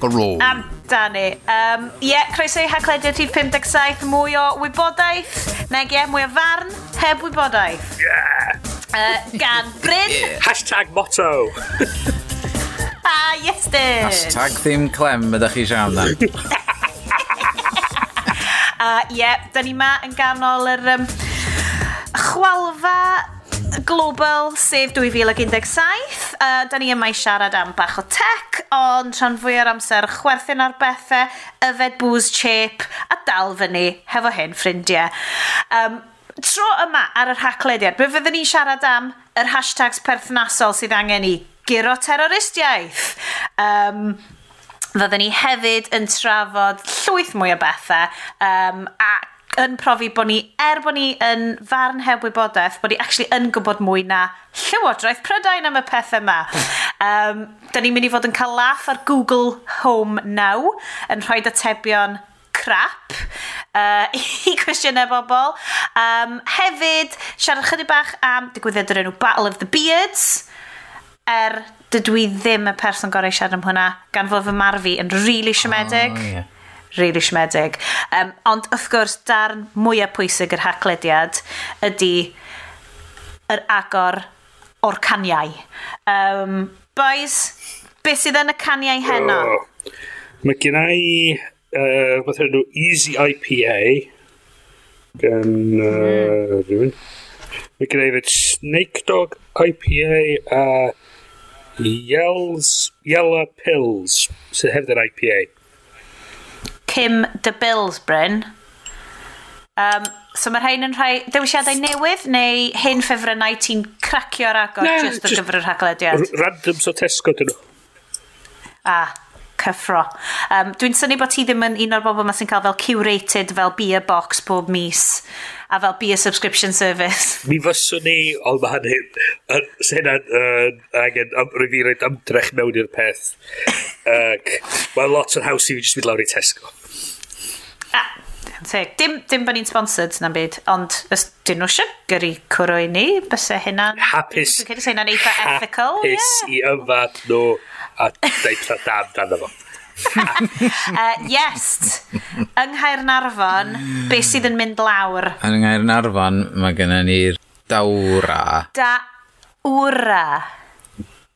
roll. Amdani. Um, ie, yeah, croeso i hagledydd rhif 57, mwy o wybodaeth, neg ie, mwy o farn, heb wybodaeth. Yeah. Uh, gan Bryn. Yeah. Hashtag motto. ah, yes, dyn. Hashtag ddim clem, ydych chi siarad na. A ie, yeah, da ni ma yn ganol yr um, chwalfa global sef 2017 uh, da ni yma i siarad am bach o tech, ond rhan fwy o'r amser chwerthin ar bethau, yfed bŵs chip, a dal fyny hefo hyn ffrindiau. Um, tro yma ar yr haclediad, be fyddwn ni'n siarad am yr hashtags perthnasol sydd angen i giro terroristiaeth. Um, Fyddwn ni hefyd yn trafod llwyth mwy o bethau um, ac yn profi bod ni, er bod ni yn farn heb wybodaeth, bod ni actually yn gwybod mwy na llywodraeth prydain am y pethau yma. um, da ni'n mynd i fod yn cael laff ar Google Home Now yn rhoi atebion crap uh, i cwestiynau bobl. Um, hefyd, siarad chydig bach am digwyddiad yr enw Battle of the Beards, er dydw i ddim y person gorau siarad am hwnna, gan fod fy marfi yn rili really siomedig. Oh, yeah really siomedig. Um, ond wrth gwrs, darn mwyaf pwysig yr haclediad ydy yr agor o'r caniau. Um, boys, beth sydd yn y caniau heno? Oh, mae gen i uh, nhw Easy IPA gan uh, hmm. rhywun. Mae gen i fyd Snake Dog IPA a uh, Yells, Yellow Pills sydd hefyd yr IPA. Kim de Bills Bryn. Um, so mae'r rhain yn rhai dewisiadau newydd neu hyn ffefrynnau ti'n cracio'r agor no, just ar gyfer yr haglediad? Random so Tesco dyn nhw. Ah, cyffro. Um, Dwi'n syni bod ti ddim yn un o'r bobl mae sy'n cael fel curated fel beer box bob mis a fel beer subscription service. Mi fyswn ni, ond mae hynny, sy'n angen rwy'n fi reid ymdrech mewn i'r peth. uh, mae lot o'r haws i fi jyst mynd lawr i Tesco teg. Dim, dim bod ni'n sponsored na'n byd, ond os dyn nhw sugar i cwrwy ni, bysau hynna'n... Hapus. Dwi'n cedi hynna'n eitha ethical. Hapus yeah. i yfad nhw a deitha dan dan efo. uh, yes, yng Nghaernarfon, beth sydd yn mynd lawr? Yn Nghaernarfon, mae gennym ni'r dawra. Da wra.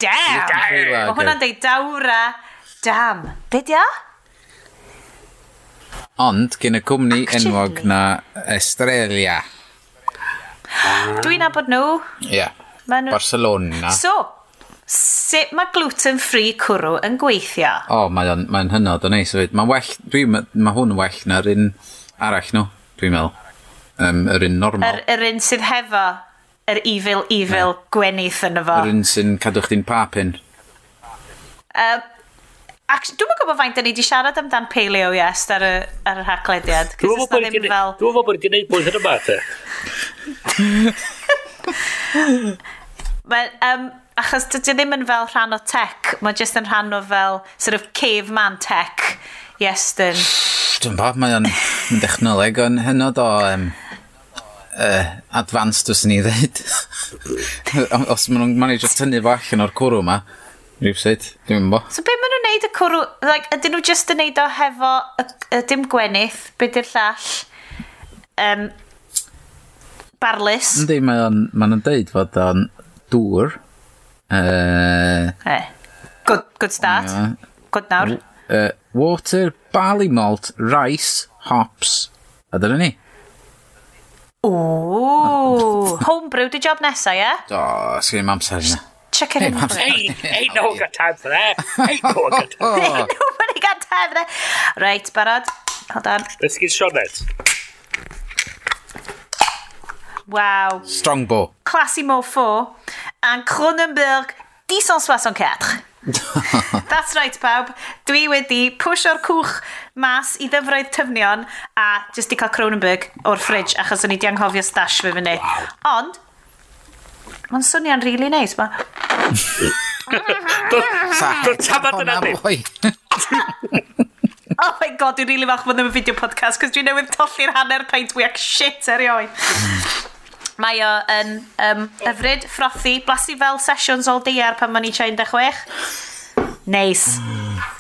Dam! Mae hwnna'n e. dweud dawra. Damn. Be di o? Ond, gyn y cwmni Actually. enwog na Estrelia. Dwi'n abod nhw. Ie. Yeah. Nhw... Barcelona. So, sut mae gluten-free cwrw yn gweithio? O, oh, mae'n mae hynod o neis. Mae'n well, dwi, mae hwn yn well na'r un arall nhw, dwi'n meddwl. Um, yr un normal. Yr, er, yr un sydd hefo yr evil, evil yeah. gwenith yn efo. Yr un sy'n cadw chdi'n papin. Uh, Actually, dwi'n gwybod faint da ni wedi siarad amdan paleo yes ar y, ar y haclediad. Dwi'n meddwl bod ni'n fel... Dwi'n meddwl bod wedi gwneud blwyddyn yma, te. Wel, um, achos dydy ddim yn fel rhan o tech, mae jyst yn rhan o fel sort of caveman tech iestyn. Dwi'n bod mae o'n dechnoleg o'n hynod o... Um, uh, advanced os ni ddweud. os maen nhw'n manage o tynnu fo allan o'r cwrw yma rhywbeth, dwi'n bo. So be maen nhw'n neud y cwrw, like, ydyn nhw just yn neud o hefo y, y dim gwenith, be di'r llall, um, barlus. Yndi, mae o'n, mae deud fod o'n dŵr. Uh, eh. Good, good start. Yeah. Good nawr. Uh, water, barley malt, rice, hops. A dyna ni. Ooh, homebrew dy job nesa, ie? Yeah? O, oh, i'n amser yna check it in. Ain't, ain't no one got time for that. Ain't no one got time. Oh. ain't nobody got time for that. Right, barod. Hold on. Let's get Sionet. Wow. Strongbow. Classy Mo 4 and Cronenberg 1064. That's right, pawb. Dwi wedi pwysio'r cwch mas i ddyfroedd tyfnion a jyst i cael Cronenberg o'r ffridge achos o'n i di anghofio stash fe fyny. Ond, Mae'n swnio'n really nice, ma. Dwi'n tabad yna di. Oh my god, dwi'n rili really falch bod ddim yn fideo podcast, cos dwi'n newydd tolli'r hanner paint we ac shit erioed. Mae o yn um, yfryd, frothi, blasu fel sessions all day ar pan ma'n i 16. Neis. Nice.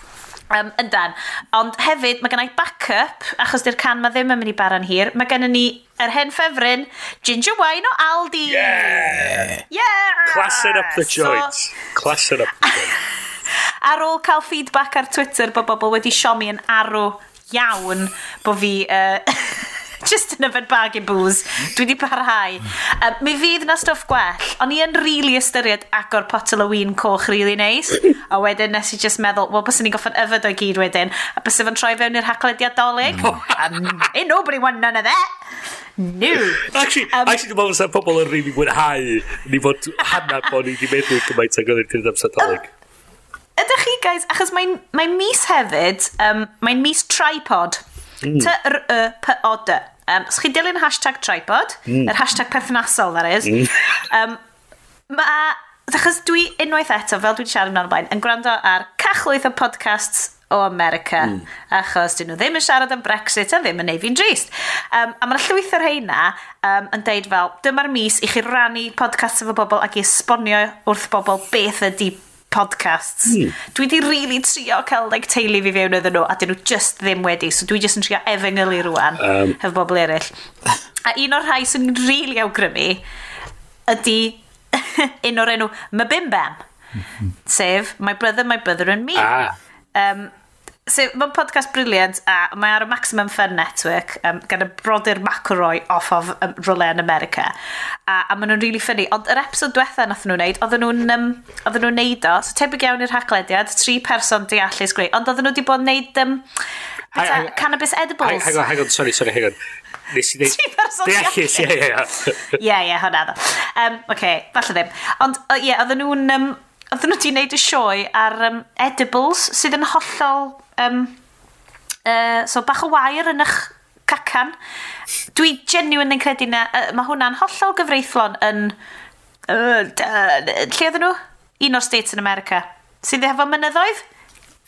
Um, yndan. Ond hefyd, mae gennau backup, achos di'r can mae ddim yn mynd i baran hir, mae gennym ni yr hen ffefryn, ginger wine o Aldi. Yeah! Yeah! Classing up the joint. So... Classing up the joint. ar ôl cael feedback ar Twitter bod bobl wedi siomi yn arw iawn bod fi uh, just yn yfed bag i booze. Dwi wedi parhau. Um, mi fydd na stwff gwell. O'n i yn rili really ystyried agor potel o win coch rili really neis. A wedyn nes i just meddwl, wel, bys ni'n goffod yfed o'i gyd wedyn. A bys fo'n troi fewn i'r haglediad dolyg. um, mm. ain't nobody want none of that. No. Actually, um, actually dwi'n meddwl pobl yn rili mwynhau ni fod hanner bod ni wedi meddwl gymaint ag oedd yn cynnig amser dolyg. Ydych chi, guys, achos mae'n mae mis hefyd, um, mae'n mis tripod. Mm. T-R-Y-P-O-D. Um, so chi dilyn hashtag tripod, mm. yr hashtag perthnasol, that is. Mm. um, mae, achos dwi unwaith eto, fel dwi'n siarad yn blaen, yn gwrando ar cachlwyth o podcasts o America, mm. achos dyn nhw ddim yn siarad am Brexit a ddim yn neud fi'n drist. Um, a mae'r llwyth o'r heina um, yn deud fel, dyma'r mis i chi rannu podcasts efo bobl ac i esbonio wrth bobl beth ydy podcasts. Mm. Dwi di really trio cael like, teulu fi fewn iddyn nhw a dyn nhw just ddim wedi. So dwi just yn trio efengylu rwan um, hefo bobl eraill. A un o'r rhai sy'n rili really awgrymu ydy un o'r enw Mabimbam. Mm -hmm. Sef My Brother, My Brother and Me. Ah. Um, so, mae'n podcast briliant a mae ar y Maximum Fun Network um, gan y brodyr McElroy off of um, Role yn America. A, a maen nhw'n really funny ond yr episod diwetha nath nhw'n neud oedden nhw'n um, oedden nhw'n neud o. So tebyg iawn i'r haglediad tri person deallus greu ond oedden nhw wedi bod yn neud um, Hang, I, I, cannabis edibles. Hang on, hang on, sorry, sorry, hang on. Nes i ddeud... Tri person deallus. Ie, ie, ie. Ie, ie, hwnna ddo. Um, Oce, okay, falle ddim. Ond, ie, yeah, oedden nhw'n... Um, oedden nhw wedi gwneud y sioe ar um, edibles sydd yn hollol Um, uh, so bach o wair yn eich cacan. Dwi genuine yn credu na, uh, mae hwnna'n hollol gyfreithlon yn... Uh, lle oedden nhw? Un o'r States yn America. Sydd efo mynyddoedd?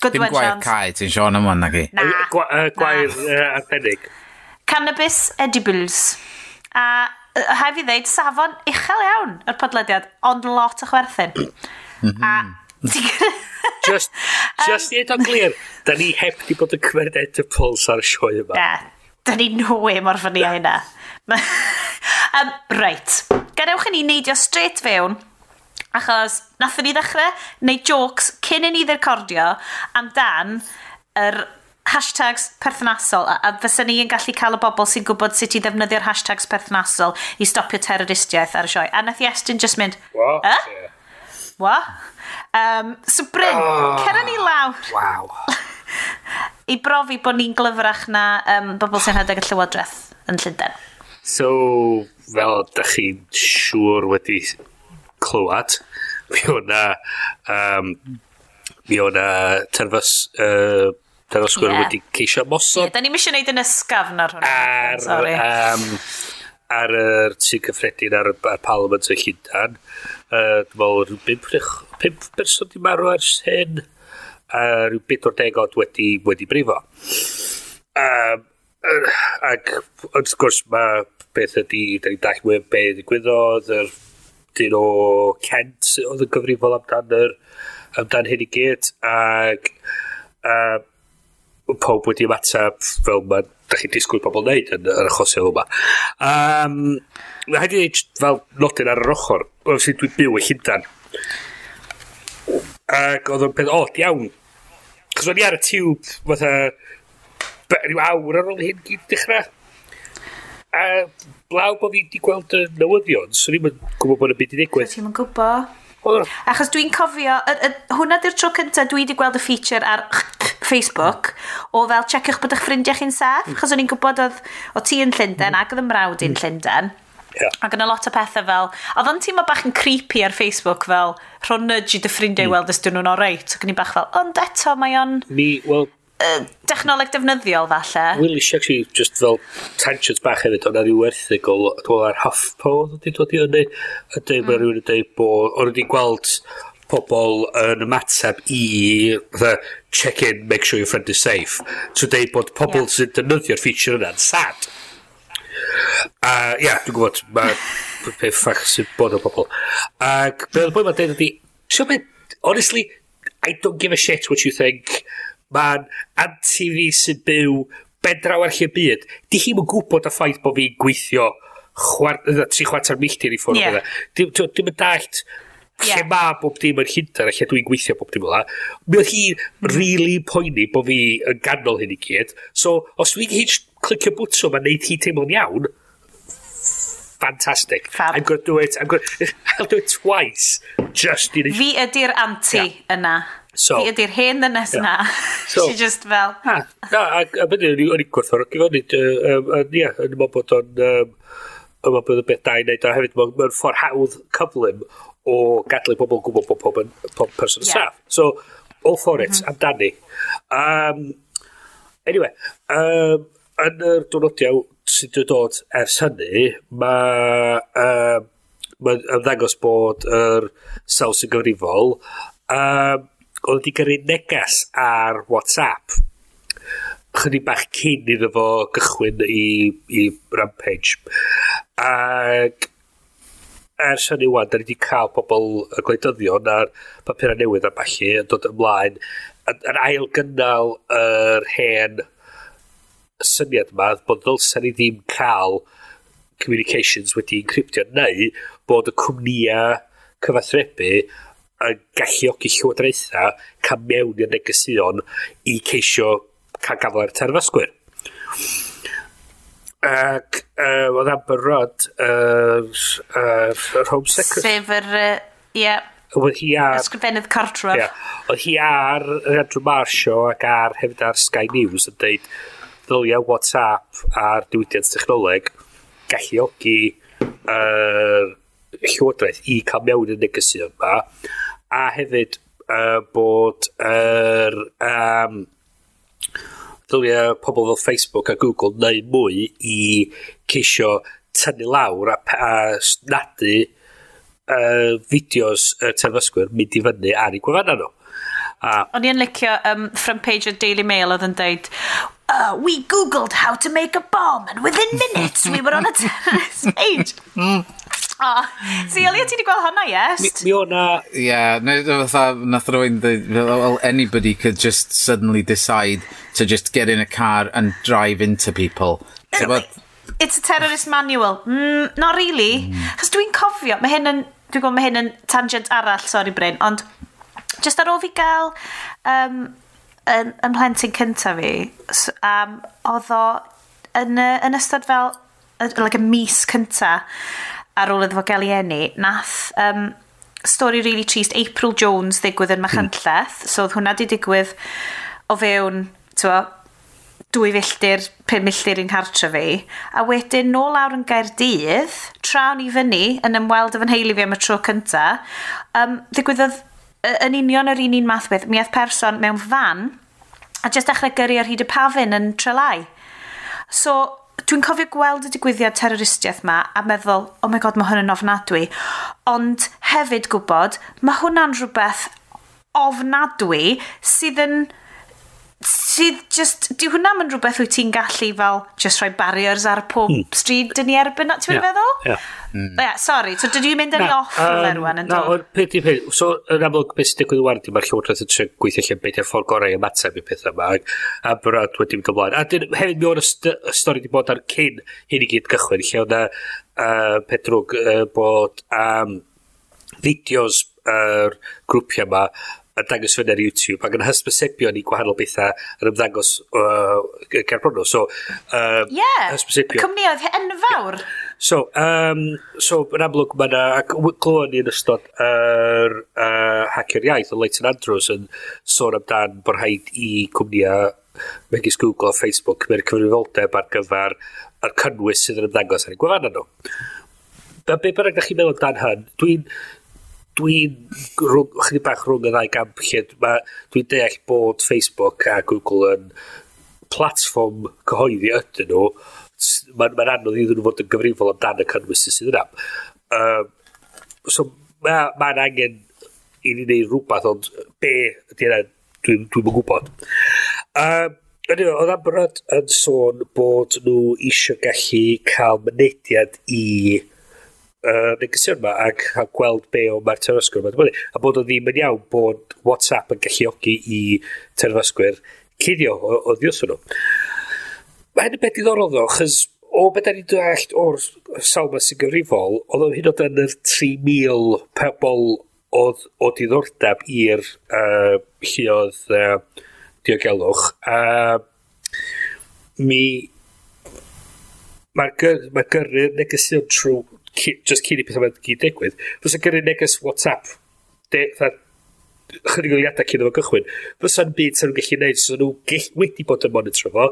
Good Dim gwair cae, ti'n Sean am hwnna chi. Na. Gwa, gwair arbennig. Cannabis edibles. A uh, hai fi ddeud, safon uchel iawn yr podlediad, ond lot o chwerthin. Mhm. A just, just um, i o'n glir, da ni heb di bod yn cymryd edibles ar y sioe yma. Da, da ni nhwy mor ffynnu a hynna. um, right, gadewch i ni neidio straight fewn achos nathon ni ddechrau neu jokes cyn i ni ddircordio amdan yr hashtags perthnasol a, a fysa ni yn gallu cael y bobl sy'n gwybod sut i ddefnyddio'r hashtags perthnasol i stopio terroristiaeth ar y sioe a nath Iestyn just mynd What? Eh? Yeah. Wa? Um, so Bryn, oh, cera ni lawr. Waw. I brofi bod ni'n glyfrach na um, bobl sy'n rhedeg y Llywodraeth yn Llundain. So, fel da chi'n siŵr wedi clywed, mi o'na um, mi o'na terfys uh, terfysgwyr yeah. wedi ceisio mosod. Yeah, da ni'n misio neud yn ysgafn ar hwnna. Ar, Sorry. um, ar y tŷ cyffredin ar, ar Parliament y Llundain Uh, dwi'n meddwl, rhyw 5, 5 person di marw ers hyn, a uh, rhyw 40 od wedi, wedi brifo. Um, uh, ac, wrth gwrs, mae beth ydy, da ni'n dall mwy be ddigwyddodd, yr dyn o Kent oedd yn gyfrifol amdan, yr, amdan hyn i gyd, ac um, uh, pob wedi ymateb fel mae da chi'n disgwyl pobl wneud yn yr achosio yma. Um, mae hynny fel nodyn ar yr ochr, obviously dwi'n byw y Llundan. Ac oedd o'n peth od iawn. Cos o'n i ar y tiwb, fatha, rhyw awr ar ôl hyn gyd dechrau. A blaw bod fi wedi gweld y newyddion, so ni'n gwybod bod y byd i ddigwydd. Ti'n gwybod? Achos dwi'n cofio, y, y, hwnna di'r tro cyntaf dwi wedi gweld y feature ar Facebook o fel checiwch bod eich ffrindiau chi'n saff, mm. achos mm. o'n i'n gwybod oedd o ti yn Llundain mm. ac oedd yn mrawd i'n mm. Llundain. Yeah. Ac yna lot o pethau fel, oedd o'n teimlo bach yn creepy ar Facebook fel, rhwng nudge i dy ffrindiau mm. weld ysdyn nhw'n oreit. Ac o'n i'n bach fel, ond eto mae o'n... Mi, wel, uh, dechnoleg defnyddiol falle. Will is actually just fel tangent bach hefyd, ond ar i werthigol, dwi'n meddwl ar Huffpo, dwi'n dod i hynny, a dweud mm. rhywun yn dweud bod, ond wedi gweld pobl yn ymateb i the check in, make sure your friend is safe. So dweud bod pobl yeah. sy'n defnyddio'r feature yna'n sad. A uh, ia, yeah, dwi'n gwybod, mae ffach sy'n bod o pobl. Ac beth oedd boi mae'n dweud ydi, so beth, honestly, I don't give a shit what you think mae'n anti fi sy'n byw bedraw ar lle byd. Di hi'n yn gwybod y ffaith bod fi'n gweithio chwar, tri chwarter milltir i ffwrdd yeah. Dim, dim yn dallt yeah. lle mae bob dim yn hynter a lle dwi'n gweithio bob dim ola. Mi oedd hi really poeni bod fi yn ganol hyn i gyd. So, os dwi'n hyn clicio bwtwm a neud hi teimlo'n iawn, fantastic. Fab. I'm going to do it. I'm going to, I'll do it twice. Just in a... Fi ydy'r anti yeah. yna. So, Fi ydy'r hen ddynes yna. So, She just fel... A, a, a, a byddai o'n i'n gwerthfawrogi fo, ia, yn ymwneud bod o'n yma bod y beth da i wneud, a hefyd mae'n ffordd hawdd cyflym o gadlu pobl gwybod bod pob, pob person yn yeah. saff. So, all for it, mm -hmm. amdani. Um, anyway, um, yn yr dwrnodiau sydd wedi dod ers hynny, mae um, ma ymddangos bod yr sawl sy'n gyfrifol um, oedd wedi gyrru neges ar WhatsApp chydig bach cyn iddo fo gychwyn i, i Rampage. Ac ers hynny wan, da ni wedi cael pobl y gwleidyddion a'r papurau newydd a falle yn dod ymlaen yn, yn ail gynnal yr hen syniad yma bod ddylsa ni ddim cael communications wedi encryptio neu bod y cwmnïau cyfathrebu yn galluogi llywodraethau cam mewn i'r negesion i ceisio cael gafel ar terfysgwyr. Ac uh, oedd Amber Rudd uh, uh, Home Secretary. Sef yr... Ie. Oedd hi ar... Ysgrifennydd Cartref. Yeah. Oedd hi ar Andrew Marshall ac ar hefyd ar Sky News yn deud ddylia WhatsApp a'r diwydiant technoleg galluogi uh, llywodraeth i cael mewn y negesion yma a hefyd uh, bod yr... Er, um, ddylia pobl fel Facebook a Google neu mwy i ceisio tynnu lawr a, a nadu uh, fideos y uh, terfysgwyr mynd i fyny ar ei gwefanna nhw. A... O'n i'n licio um, front page o Daily Mail oedd yn dweud uh, oh, We googled how to make a bomb and within minutes we were on a terrorist page. Mm. Oh, ti, Elia, ti wedi gweld hwnna, yes? Mi, mi o na... Ie, yeah, fatha, nath rwy'n dweud, well, anybody could just suddenly decide to just get in a car and drive into people. So, but... It's a terrorist manual. Mm, not really. Chos mm. dwi'n cofio, mae hyn yn, dwi'n gwybod mae hyn yn tangent arall, sorry Bryn, ond just ar ôl fi gael um, yn, yn plentyn cyntaf fi, um, oedd o yn, yn ystod fel, like y mis cyntaf, ar ôl iddo fo gael ei enni, nath um, stori really trist April Jones ddigwydd yn Machynlleth. Hmm. So oedd hwnna di digwydd o fewn, ti'n dwy filltir, pum milltir i'n cartre fi. A wedyn nôl awr yn Gaerdydd, trawn i fyny yn ymweld efo'n nheulu fi am y tro cynta, um, ddigwyddodd yn union yr un un math beth, mi oedd person mewn fan a jyst dechrau gyrru ar hyd y pafin yn trelau. So, dwi'n cofio gweld y digwyddiad terroristiaeth ma a meddwl, oh my god, mae hwn yn ofnadwy. Ond hefyd gwybod, mae hwnna'n rhywbeth ofnadwy sydd yn sydd just, di hwnna yn rhywbeth wyt ti'n gallu fel just rhoi barriers ar pob mm. stryd dyn ni erbyn, ti'n yeah. meddwl? Yeah. Hmm. Yeah, sorry, so dydw i'n mynd yn off um, fe rwan yn dod? Na, peth i peth, so yn amlwg beth sy'n digwydd wardi, mae'r llywodraeth yn trio gweithio lle beth yw'r ffordd gorau ymateb i pethau yma, a brad wedi mynd ymlaen. A dyn, hefyd mi o'n y stori wedi bod ar cyn hyn i gyd gychwyn, lle o'na uh, Pedrwg uh, bod um, fideos yr uh, grwpiau yma yn dangos fyny ar YouTube ac yn hysbysebion i gwahanol bethau yn ymddangos uh, ger bron So, um, yeah, hysbysebion. cwmnioedd enfawr. So, um, so yn amlwg mae yna, ac glywon ni yn ystod yr uh, hacker iaith o Leighton Andrews yn sôn amdan bod rhaid i cwmnïau megis Google a Facebook cymryd cyfrifoldeb ar gyfer yr cynnwys sydd yn ymddangos ar ei gwefannau nhw. Be bynnag da chi'n meddwl dan hyn, dwi'n dwi'n rhwng, chydig bach rhwng y ddau gamp lle ma', dwi'n deall bod Facebook a Google yn platform cyhoeddi ydyn nhw, mae'n ma anodd iddyn nhw fod yn gyfrifol amdan y cynnwys sydd yna. uh, so mae'n ma angen i ni wneud rhywbeth, ond be ydy yna, dwi'n dwi, dwi gwybod. Um, anyway, oedd Amrad yn sôn bod nhw eisiau gallu cael mynediad i uh, negesion yma ac gweld be o mae'r terfysgwyr yma. A bod o ddim yn iawn bod WhatsApp yn galluogi i terfysgwyr cuddio o ddios nhw. Mae hyn yn beth diddorol ddo, chys o beth da ni'n dweud o'r salma sy'n gyfrifol, oedd o'n hyn o dan yr 3,000 pobl oedd o diddordeb i'r uh, lluodd uh, diogelwch. Uh, mi mae'r gyr, mae gyrru'r negesion trwy just cyn i pethau mae'n gyd digwydd, fysa gyrru neges WhatsApp, de, tha, chydig o liadau cyn efo gychwyn, fysa'n byd sy'n gallu gwneud, sy'n nhw wedi bod yn monitro fo,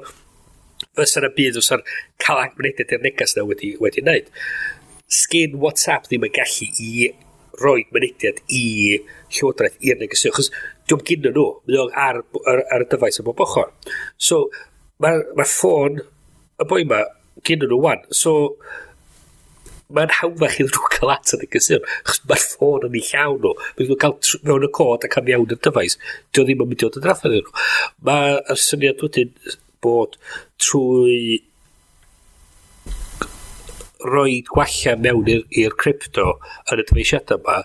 fysa'n byd fysa'n cael agmynediad i'r neges na wedi, wedi wneud. Sgyn WhatsApp ddim yn gallu i roi mynediad i llywodraeth i'r negesio, achos dwi'n gynnyn nhw, mae o'n ar, ar, ar, y dyfais y bob ochr. So, mae'r ma ffôn, y boi yma, gynnyn nhw wan. So, mae'n hawddach iddyn nhw cael at yn y gysur, chos mae'r ffôn yn ei llawn nhw. Mae'n nhw cael mewn y cod ac am iawn yn dyfais. Dio ddim yn mynd i oed yn drafod nhw. Mae'r syniad wedyn bod trwy roi gwella mewn i'r crypto yn y dyfeisiadau yma,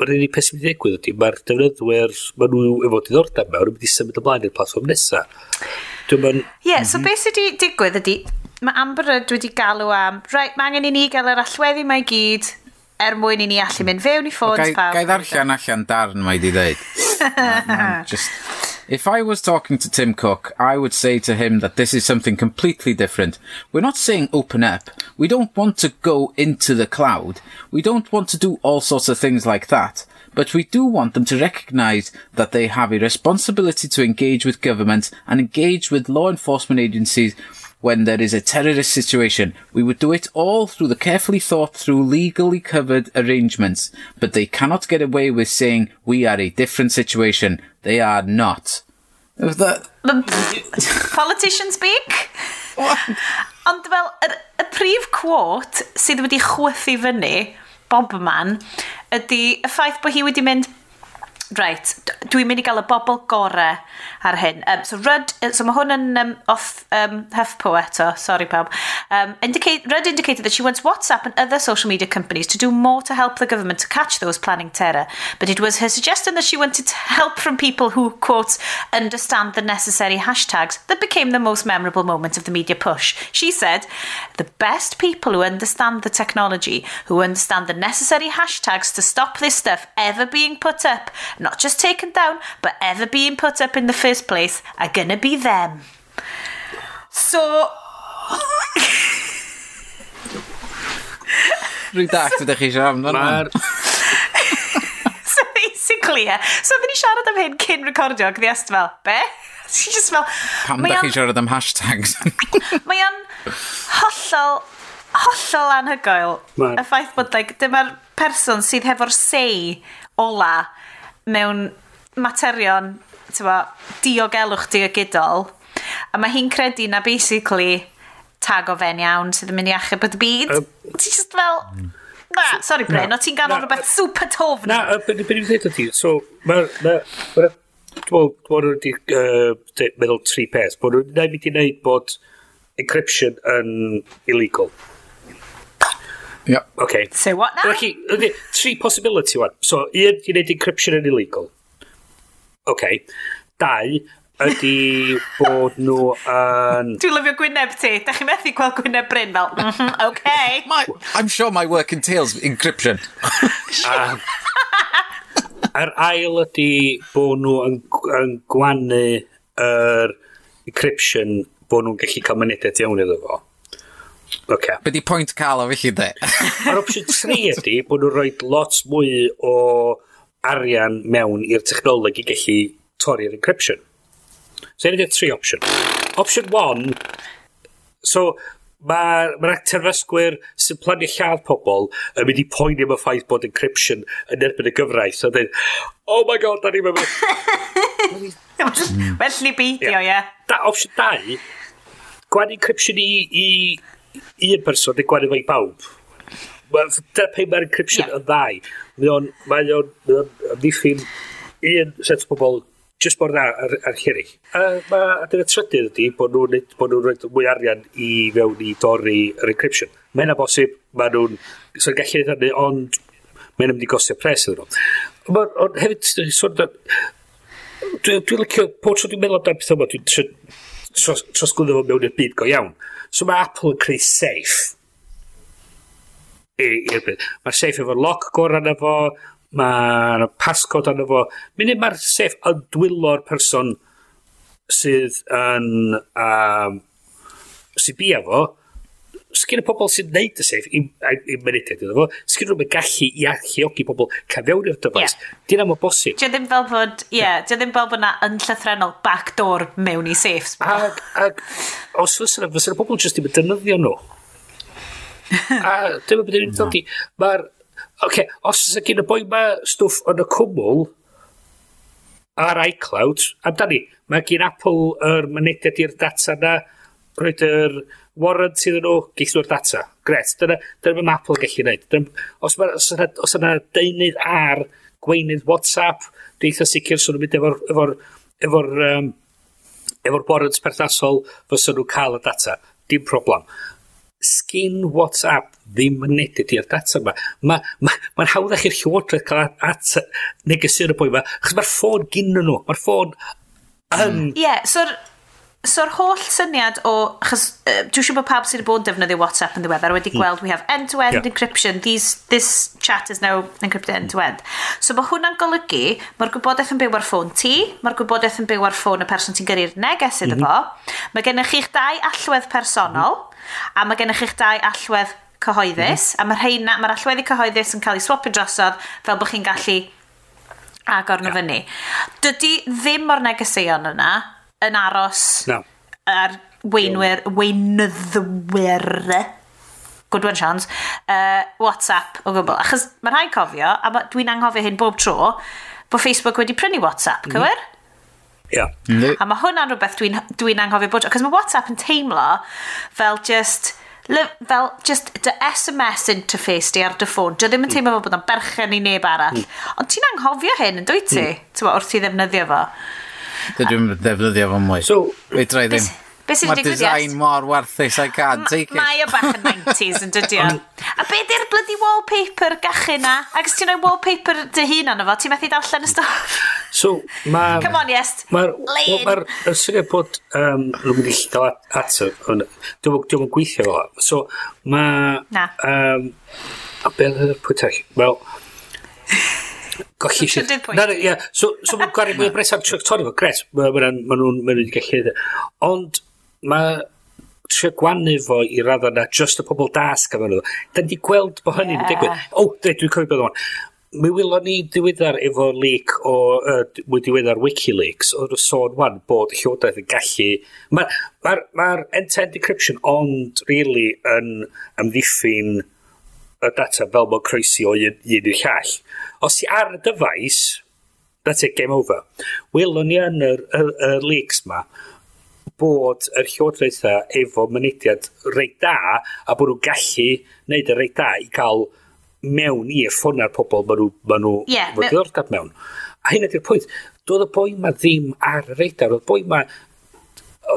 mae'r unig peth sy'n mynd i ddigwydd ydy, mae'r defnyddwyr, mae nhw efo diddordeb mewn, yn mynd i symud ymlaen i'r platform nesaf. Ie, yeah, so mhm. beth sydd wedi digwydd ydy, mae Amber Rudd wedi galw am, right, mae angen i ni gael yr allweddi mae gyd er mwyn i ni allu mynd fewn i ffôns okay, pawb. Gai ddarllen allan darn mae di ddeud. just, if I was talking to Tim Cook, I would say to him that this is something completely different. We're not saying open up. We don't want to go into the cloud. We don't want to do all sorts of things like that. But we do want them to recognize that they have a responsibility to engage with government and engage with law enforcement agencies when there is a terrorist situation. We would do it all through the carefully thought through legally covered arrangements, but they cannot get away with saying we are a different situation. They are not. That... Politician speak? Ond fel, y, y prif quote sydd wedi chwythu fyny Bobman ydy y ffaith bod hi wedi mynd Right, dwi'n mynd i gael y bobl gore ar hyn. Um, so, Rudd, so mae hwn yn um, off um, HuffPo eto, sorry pawb. Um, indicate, Rudd indicated that she wants WhatsApp and other social media companies to do more to help the government to catch those planning terror. But it was her suggestion that she wanted help from people who, quote, understand the necessary hashtags that became the most memorable moment of the media push. She said, the best people who understand the technology, who understand the necessary hashtags to stop this stuff ever being put up not just taken down, but ever being put up in the first place, are gonna be them. So... Rwy'n dach, dydych chi eisiau am fan So basically, yeah. So oedden ni siarad am hyn cyn recordio, ac ddi est fel, be? She just fel... Pam dach chi siarad am hashtags? mae o'n hollol, hollol anhygoel. Y ffaith bod, like, dyma'r person sydd hefo'r say ola mewn materion tyfo, diogelwch diogydol. A mae hi'n credu na basically tag o fe'n iawn sydd yn mynd i achub y byd. Uh, Ti just fel... Na, sorry Bryn, o ti'n ganol rhywbeth super tof Na, beth yw'n dweud o ti? So, mae'r... Dwi'n meddwl wedi meddwl tri peth. Bod nhw'n mynd i wneud bod encryption yn illegal. Yep. Okay. So what now? Okay, okay, Three possibility one. So, un, i wneud encryption yn illegal. Okay. Dau, ydy bod nhw yn... Dwi'n lyfio gwyneb ti. Da chi methu gweld gwyneb Bryn fel, mm -hmm, okay. My, I'm sure my work entails encryption. um, yr ail ydy bod nhw yn, yn gwannu yr encryption bod nhw'n gallu cael mynediad iawn iddo fo. Okay. Be di pwynt cael o felly de? A'r opsiwn 3 ydy bod nhw'n rhoi lot mwy o arian mewn i'r technoleg i gallu torri'r encryption. So, yna ydy'r 3 opsiwn. Opsiwn 1, so, mae'r ma, ma terfysgwyr sy'n plannu lladd pobl yn mynd i poeni am y ffaith bod encryption yn erbyn y gyfraith. So, dweud, oh my god, da ni'n mynd... Hmm. Well ni beidio, ie. Yeah. Da, opsiwn 2, gwan encryption i, i un person yn gwario fe i bawb. Dyna pe mae'r encryption yeah. yn ddau. Mae o'n mae o'n amddiffyn un set o bobl just mor dda ar, ar hirill. A, mae a dyna trydydd ydy bod nhw'n bod nhw rhoi mwy arian i fewn i dorri yr encryption. Mae yna bosib, mae nhw'n so gallu hynny, ond mae yna mynd i gosio pres iddyn nhw. Ond hefyd, sôn, dwi'n dwi licio, pob tro dwi'n meddwl amdano'n pethau yma, dwi'n tros, trosglwyddo fo mewn i'r byd go iawn. So mae Apple yn creu safe. I'r byd. Mae'r safe efo'r lock gorau na fo, mae'r passcode arno fo. Munud mae'r safe yn dwylo'r person sydd yn... Um, sy'n bia fo, sgyn y pobl sy'n neud y sef i, i mynediad iddo fo, sgyn nhw'n gallu i alluogi pobl cael fewn i'r dyfais. Yeah. Dyna mae'n bosib. Dio e ddim fel bod, ie, yeah, dio e ddim fel bod na yn llythrenol backdoor mewn i sefs. Ag, ag, os fysa na, fysa na pobl jyst ddim yn dynyddio nhw. a dyma e beth yw'n dod i. Mae'r, oce, okay, os ysa gen y boi mae stwff yn y cwmwl, ar iCloud, amdani, mae gen Apple yr er mynediad i'r data na, roed yr er, warrant iddyn nhw, geith nhw'r data. Gret, dyna, dyna mae Apple yn gallu gwneud. Dyna, os yna os yna, os yna deunydd ar gweinydd WhatsApp, dwi'n eitha sicr sy'n mynd efo'r efo, efo, um, efo warrant perthnasol fysa nhw cael y data. Dim problem. Sgin WhatsApp ddim yn edrych i'r data yma. Mae'n ma, ma, ma hawddach i'r llywodraeth cael at negesu'r y boi yma, achos mae'r ffôn gyn nhw, mae'r ffôn yn... Ie, yeah, so'r so'r holl syniad o, Chos uh, dwi'n siŵr bod pawb sydd wedi bod yn defnyddio WhatsApp yn ddiweddar wedi hmm. gweld we have end-to-end -end yeah. encryption, These, this chat is now encrypted end-to-end. -end. So mae hwnna'n golygu, mae'r gwybodaeth yn byw ar ffôn ti, mae'r gwybodaeth yn byw ar ffôn y person ti'n gyrru'r neges iddo mm -hmm. fo, mae gennych chi'ch dau allwedd personol, mm -hmm. a mae gennych chi'ch dau allwedd cyhoeddus, mm -hmm. a mae'r heina, mae'r allweddi cyhoeddus yn cael ei swapio drosodd fel bod chi'n gallu agor nhw yeah. fyny. Dydy ddim o'r negeseuon yna, yn aros no. ar weinwyr, weinyddwyr one Sians, uh, WhatsApp o gwbl. Achos mae rhaid cofio, a dwi'n anghofio hyn bob tro, bod Facebook wedi prynu WhatsApp, mm. cywir? Yeah. Mm. A mae hwnna'n rhywbeth dwi'n dwi, n, dwi n anghofio bod... Cos mae WhatsApp yn teimlo fel just... Fel just dy SMS interface di ar dy ffôn. Dy ddim yn mm. teimlo fel bod o'n berchen i neb arall. Mm. Ond ti'n anghofio hyn yn dwyt ti? Mm. Tewa, wrth i ddefnyddio fo. Dydw i'n defnyddio fo mwy. So, Fedra i ddim. Be sy'n Mae'r design mor werthus, I can't take it. Mae o bach yn 90s yn dydio. a be di'r bloody wallpaper gachu na? Ac os ti'n rhoi wallpaper dy hun ond efo, ti'n methu darllen y stoff? So, mae... Come on, yes. Mae'r ma ma syniad bod um, rhywun wedi llido at y... Dwi'n yn gweithio fo. So, mae... Na. Um, a beth yw'r pwytach? Wel... Colli shit. Na, na, ia. So, so mae'n gwario mwy o bres am tractori fo. Gret, mae nhw'n ma wedi gallu edrych. Ond mae trio gwannu fo i radda na just y pobl dasg am nhw. Da ni wedi gweld bod hynny'n yeah. digwydd. O, oh, dwi'n cofio bod o'n. Mi wylo ni diweddar efo leak o, uh, mwy diweddar Wikileaks, o'r sôn wan bod llywodaeth yn gallu... Mae'r ma, ma, ma end-to-end decryption ond, really, yn amddiffyn... Um, y data fel mae'n croesi o un, un i'r llall. Os ti ar y dyfais, that's it, game over. Welwn ni yn yr, yr, yr leaks ma bod yr llywodraethau efo mynediad reit da a bod nhw'n gallu wneud y reit da i cael mewn i'r ffona'r pobl maen nhw, ma nhw yeah, diddordeb mewn. A hyn ydy'r pwynt. Doedd y boi ma ddim ar y reidar. Oedd y boi ma...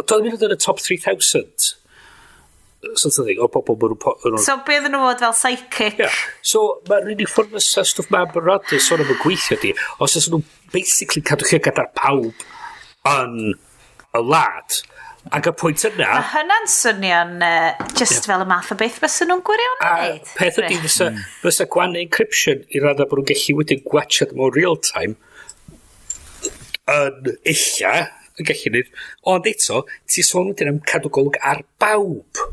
Doedd yn y top 3000 sort of thing, o oh, bobl maen nhw'n... So, be oedden nhw fod fel psychic? Yeah. So, mae'r unig ffordd mae sa stwff mae'n yn sôn am y gweithio di, os ys nhw'n basically cadw chi gyda'r pawb yn y lad, Ac y pwynt yna... Mae hynna'n swnio'n uh, just yeah. fel y math o beth bys nhw'n gwirion yn gwneud. A peth ydy, fysa, hmm. fysa gwannu encryption i radda bod nhw'n gallu wedyn gwachod mewn real time yn illa, yn gallu nid, ond eto, ti sôn wedyn am cadw golwg ar bawb.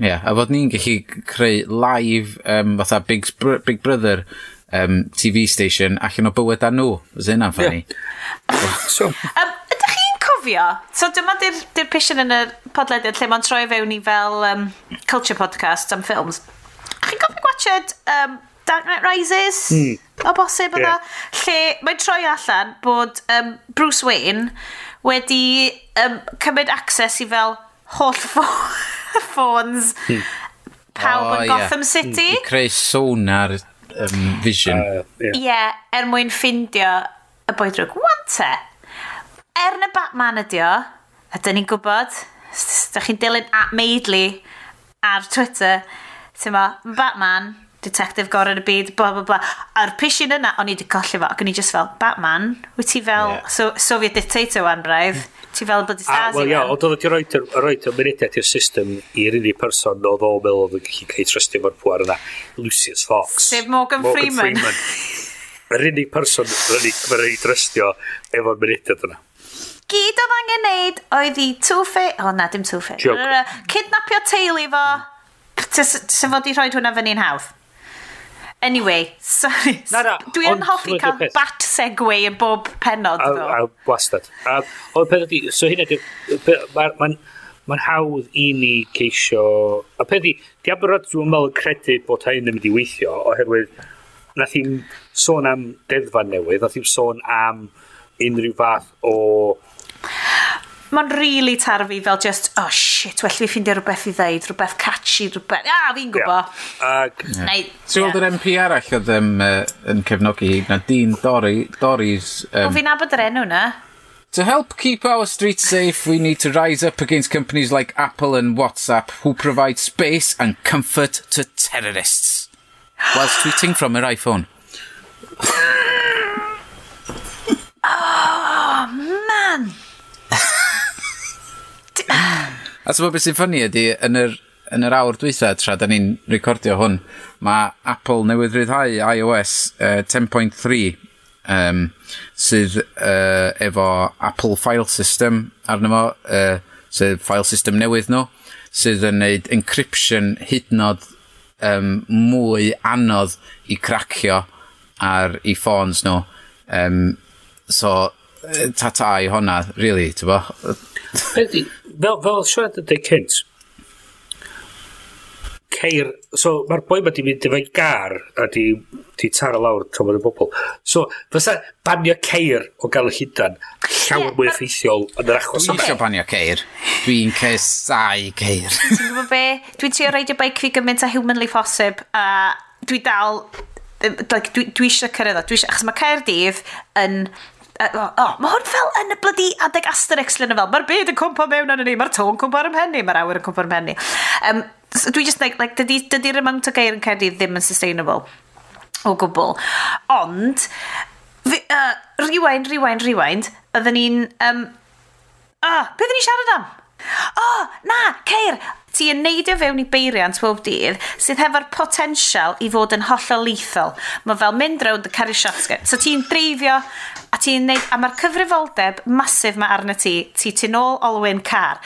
Ie, yeah, a fod ni'n gallu creu live um, fatha Big, Br Big Brother um, TV station allan o bywyd a nhw. Fes hynna'n ffani. Yeah. so. um, ydych chi'n cofio? So dyma di'r di pision yn y podlediad lle mae'n troi fewn i fel um, culture podcast am ffilms. Chi'n cofio gwachod um, Dark Knight Rises? Mm. O bosib yna. Yeah. Lle mae'n troi allan bod um, Bruce Wayne wedi um, cymryd access i fel holl ffôns hmm. pawb oh, yn Gotham yeah. City. Hmm, I creu sonar um, vision. Uh, yeah. yeah, er mwyn ffindio y boi drwg. Wante, er na Batman ydi o, a dyn ni'n gwybod, da chi'n dilyn at Maidley ar Twitter, ti'n ma, Batman, detective gorau yn y byd, bla bla bla. A'r pishin yna, o'n i wedi colli fo, ac o'n i just fel, Batman, wyt ti fel yeah. so, Soviet dictator wan braidd? Ti fel bod i stasi? Wel, ia, ond oedd wedi roed, roed ymwneud i'r system i'r unig person no, oedd o'n meddwl oedd yn gallu cael trystio fo'r pwer yna. Lucius Fox. Sef Morgan, Morgan Freeman. Freeman. Yr unig person mae'n ei drystio efo'r mynediad yna. Gyd oedd angen neud oedd i Two-Face... O, oh, na, dim Two-Face. Kidnapio teulu fo. Sef fod i rhoi hwnna fyny'n hawdd. Anyway, sorry. Na, na, Dwi yn hoffi cael bat segwe yn bob penod, a, ddo. A, wastad. A, o'r peth ydi, so hynna, mae'n ma, ma hawdd i ni ceisio... A peth ydi, di abrod dwi'n meddwl yn credu bod hyn yn mynd i weithio, oherwydd nath i'n sôn am deddfa newydd, nath i'n sôn am unrhyw fath o Mae'n really tarfu fel just, oh shit, well fi ffindio rhywbeth i ddeud, rhywbeth catchy, rhywbeth, a ah, fi'n gwybod. Ag... Neu... Ti'n gweld yr MP arall oedd um, uh, yn cefnogi hi, na Dean Dori, Dori's... Um, o, fi'n abod yr enw na. To help keep our streets safe, we need to rise up against companies like Apple and WhatsApp who provide space and comfort to terrorists whilst tweeting from her iPhone. oh, man! A so beth sy'n ffynnu ydy, yn yr, yn yr awr dwytha, tra da ni'n recordio hwn, mae Apple newydd ryddhau iOS uh, 10.3 um, sydd uh, efo Apple File System arno fo, uh, sydd file system newydd nhw, sydd yn neud encryption hydnod um, mwy anodd i cracio ar i ffôns nhw. Um, so, tata i honna, really, ti'n bo? fel, fel siarad yn deg cynt, ceir, so mae'r boi ma di mynd efo'i gar a di, di taro lawr trwy'n y bobl. So, fysa banio ceir o gael y llydan llawer yeah, mwy effeithiol yn yr achos yma. Eisiau banio ceir. Dwi'n cesau ceir. Ti'n gwybod be? Dwi'n trio reidio beic fi gymaint a humanly posib a dwi dal... Like, dwi, dwi eisiau cyrraedd o. Dwi eisiau, achos mae Caerdydd yn oh, mae hwn fel yn y blydi adeg Asterix le fel, mae'r byd yn cwmpa mewn arnyn ni, mae'r tôn cwmpa ar ymhen ni, mae'r awyr yn cwmpa ar ymhen ni. Um, so dwi just like, like dydy'r dydy amount o geir yn cedi ddim yn sustainable o gwbl. Ond, fi, uh, rewind, rewind, rewind, oedden ni'n... Um, ah, beth oedden ni'n siarad am? O, oh, na, Ceir, ti yn neidio fewn i beiriant bob dydd sydd hefo'r potensial i fod yn hollol lethal. Mae fel mynd rownd y caru shotgun. So ti'n dreifio a ti'n neud, a mae'r cyfrifoldeb masif mae arna ti, ti tu ôl olwyn car.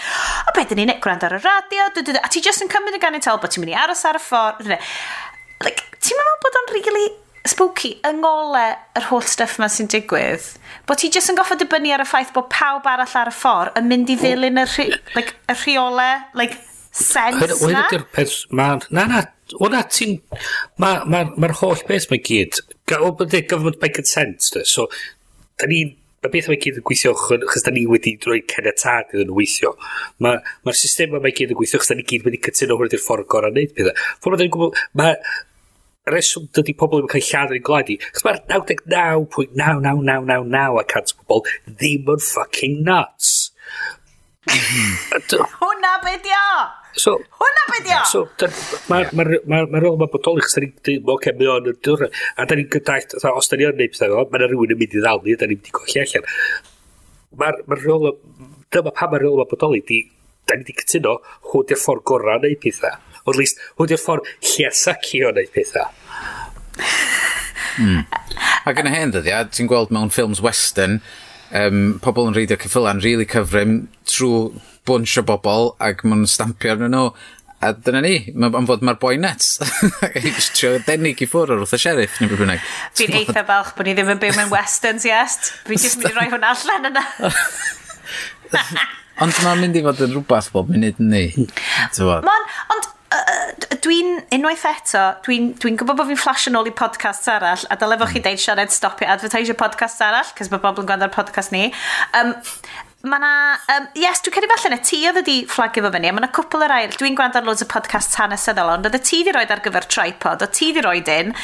O beth dyn ni'n gwrando ar y radio, a ti just yn cymryd y ganital bod ti'n mynd i aros ar y ffordd. Like, ti'n meddwl bod o'n really spooky, yng ngole yr holl stuff yma sy'n digwydd, bod ti jyst yn goffa dibynnu ar y ffaith bod pawb arall ar y ffordd yn mynd i ddilyn y, rhi, like, y rheole, like, sens na? ydy'r peth, Ma, na, na, o na, ti'n... Mae'r ma, ma, ma holl beth mae'n gyd... O, bydde, government by consent, de. So, da ni'n... Mae beth mae'n gyd yn gweithio chos da ni wedi droi cenetad iddyn nhw weithio. Mae'r ma, system mae gyd yn gweithio chos da ni gyd wedi cytuno hwn ydy'r ffordd gorau wneud pethau. Ffordd mae'n gwybod... Mae reswm dydy pobl yn cael lladd yn ein gwlad ni, chos mae'r naw deg naw pwynt naw naw naw naw naw a cant o bobl ddim yn fucking nuts. Hwna be di! So, Hwna be di! So, mae'r ma, ma, ma, rôl yma bodoli, chos da ni'n dweud, oce, mae o'n dwrna, a da ni'n gydaeth, os da ni'n neud pethau fel, mae yna rhywun yn mynd i ddal ni, da ni'n mynd i colli allan. Mae'r ma rôl, dyma pa mae'r rôl yma bodoli, di, da ni wedi cytuno, hwn di'r ffordd gorau o neud pethau. Ond least, hwn di'r ffordd Llyasaki o wneud pethau. Mm. Ac yn y hen ddyddiad, ti'n gweld mewn ffilms western, um, pobl yn reidio cyffylan really cyfrym trwy bunch o bobl ac maen stampio arnyn nhw. A dyna ni, mae'n fod mae'r boi nets. Ac just trio denig i ffwrdd o'r wrth y sheriff, neu beth bynnag. Fi'n eitha falch bod ni ddim yn byw mewn westerns, yes. Fi'n just mynd i roi hwnna allan yna. Ond mae'n mynd i fod yn rhywbeth bob munud ni. Mae'n dwi'n unwaith eto, dwi'n dwi, gwybod bod fi'n flash yn ôl i podcasts arall, a dyle fo chi mm. deud siarad stopio advertisio podcast arall, cos mae bobl yn gwrando'r podcast ni. Um, mae na, um, yes, dwi'n credu falle na ti oedd wedi fflagio fo fyny, a mae na cwpl yr ail, dwi'n gwrando ar loads o podcast hanesyddol, ond oedd y ti wedi roed ar gyfer tripod, o ti wedi roed un,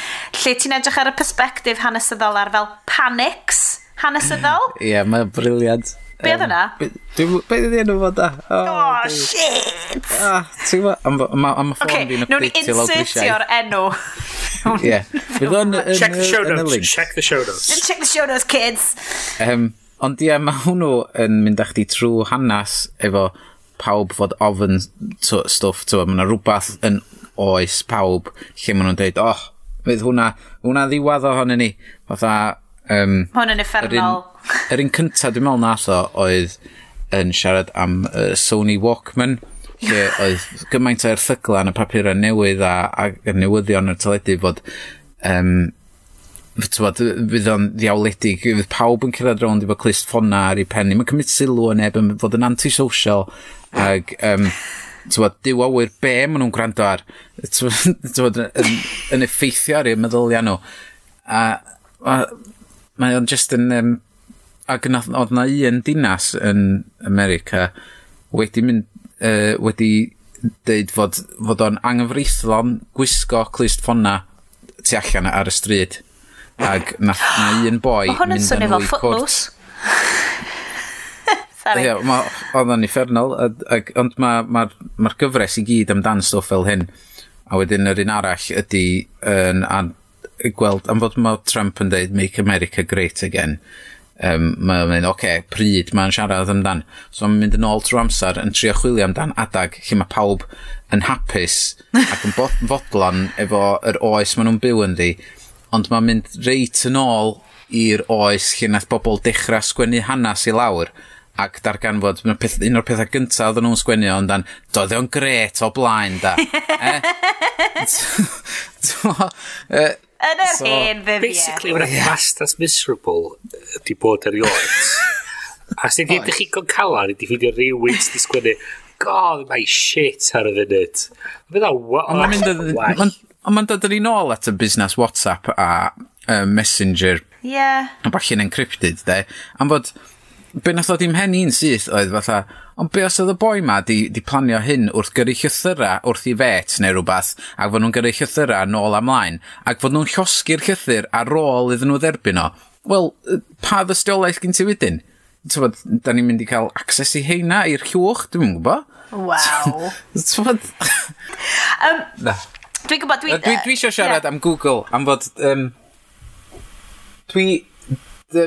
lle ti'n edrych ar y perspektif hanesyddol ar fel panics hanesyddol. Ie, yeah, mae'n briliant. Be oedd yna? Be oedd enw fo da? Oh, shit! Ah, ti'n gwybod? Am y ffôn fi'n updatio lawr grisiau. Insertio'r enw. Ie. Fydd Yeah. Check the show notes. Check the show notes. Check the show notes, kids. Um, ond ie, yeah, mae hwnnw yn mynd â chdi trwy hanes efo pawb fod ofyn stwff, ti'n mae yna rhywbeth yn oes pawb lle maen nhw'n dweud, oh, fydd hwnna, hwnna ddiwadd ohonyn ni. Fatha, Um, Hwn yn effernol. Yr un, yr un cynta dwi'n meddwl nath o oedd yn siarad am uh, Sony Walkman lle oedd gymaint o erthygla yn y papurau newydd a, a newyddion y teledu fod um, Bod, fydd o'n ddiawledig, fydd pawb yn cyrraedd rownd efo clust ffona ar ei penni. Mae'n cymryd sylw yn neb yn fod yn antisocial ag, um, bod, dyw awyr be maen nhw'n gwrando ar, bod, yn, yn effeithio ar ei meddyliau nhw. A, a mae o'n just yn... Um, ac yn oedd na un dinas yn America wedi mynd, uh, wedi deud fod, fod o'n anghyfreithlon gwisgo clust ffona tu allan ar y stryd. Ac nath na un boi mynd yn fwy cwrt. Footloose. Sorry. Ie, yeah, oedd o'n effernol, ond mae'r ma, ma, ma gyfres i gyd amdan stwff fel hyn. A wedyn yr un arall ydy yn, an, gweld, am fod mae Trump yn dweud Make America Great Again, um, mae'n mynd, oce, okay, pryd mae'n siarad amdan. So mae'n mynd yn ôl trwy amser yn trio chwilio amdan adag lle mae pawb yn hapus ac yn fodlon efo yr oes maen nhw'n byw yn di. Ond mae'n mynd reit yn ôl i'r oes lle nath bobl dechrau sgwennu hanes i lawr ac darganfod peth, un o'r pethau gyntaf oedden nhw'n sgwennu ond dan doedd o'n gret o blaen da eh? Yn yr so, hen ddyddiau. Basically, mae'n fast as miserable di bod erioed. a sy'n di edrych i'n calan, di ffindio rhywun sy'n sgwennu, god, mae shit ar y funud. Fydda, wow. Ond mae'n dod yn un ôl at y busnes WhatsApp a uh, Messenger. Ie. Yeah. A bach yn encrypted, de. Am fod be nath o ddim hen i'n syth oedd fatha, ond be os oedd y boi ma di, di planio hyn wrth gyrru llythyra wrth i fet neu rhywbeth, ac fod nhw'n gyrru llythyra nôl amlaen, ac fod nhw'n llosgu'r llythyr ar ôl iddyn nhw dderbyn o, wel, pa ddystiolaeth gen ti wedyn? Tybod, da ni'n mynd i cael access i heina i'r llwch, dwi'n gwybod. Waw. Tybod... um, Na. Dwi'n gwybod, dwi... Dwi, dwi eisiau siarad yeah. am Google, am fod... Um, dwi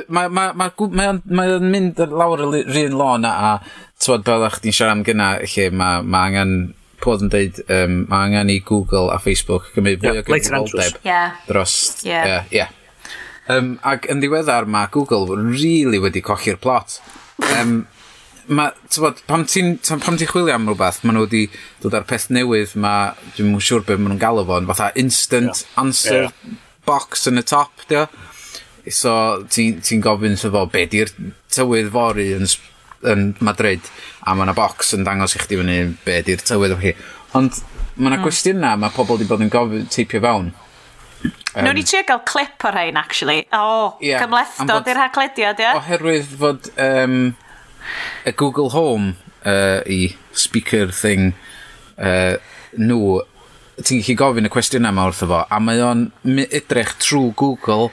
mae ma, ma, ma, ma o'n mynd lawr y rhan lôn a, a tywod fel o'ch ti'n siarad am gyna, lle mae ma angen podd yn deud, um, mae angen i Google a Facebook gymryd fwy o gyfrifoldeb yeah. dros... Yeah. Uh, yeah. Um, ac yn ddiweddar mae Google really wedi cochi'r plot. Um, ma, tywod, pam ti'n pam ti'n chwilio am rhywbeth, maen nhw wedi dod ar peth newydd, ma, dwi'n mwyn siŵr beth maen nhw'n galw fo'n fatha instant yeah. answer yeah. box yn y top, dio so ti'n ti gofyn wrtho fo, be di'r tywydd fori yn, yn Madrid, a mae yna box yn dangos i chdi fyny be di'r tywydd o chi. Ond mae yna mm. gwestiynau mae pobl wedi bod yn gofyn teipio fewn. Um, Nw'n no, i trio gael clip o'r rhain, actually. O, oh, yeah, cymlethdod bod... i'r haglediad, ie? Yeah? Oherwydd fod um, y Google Home uh, i speaker thing uh, nhw, ti'n gallu gofyn y cwestiynau yma wrtho fo, a mae o'n edrych trwy Google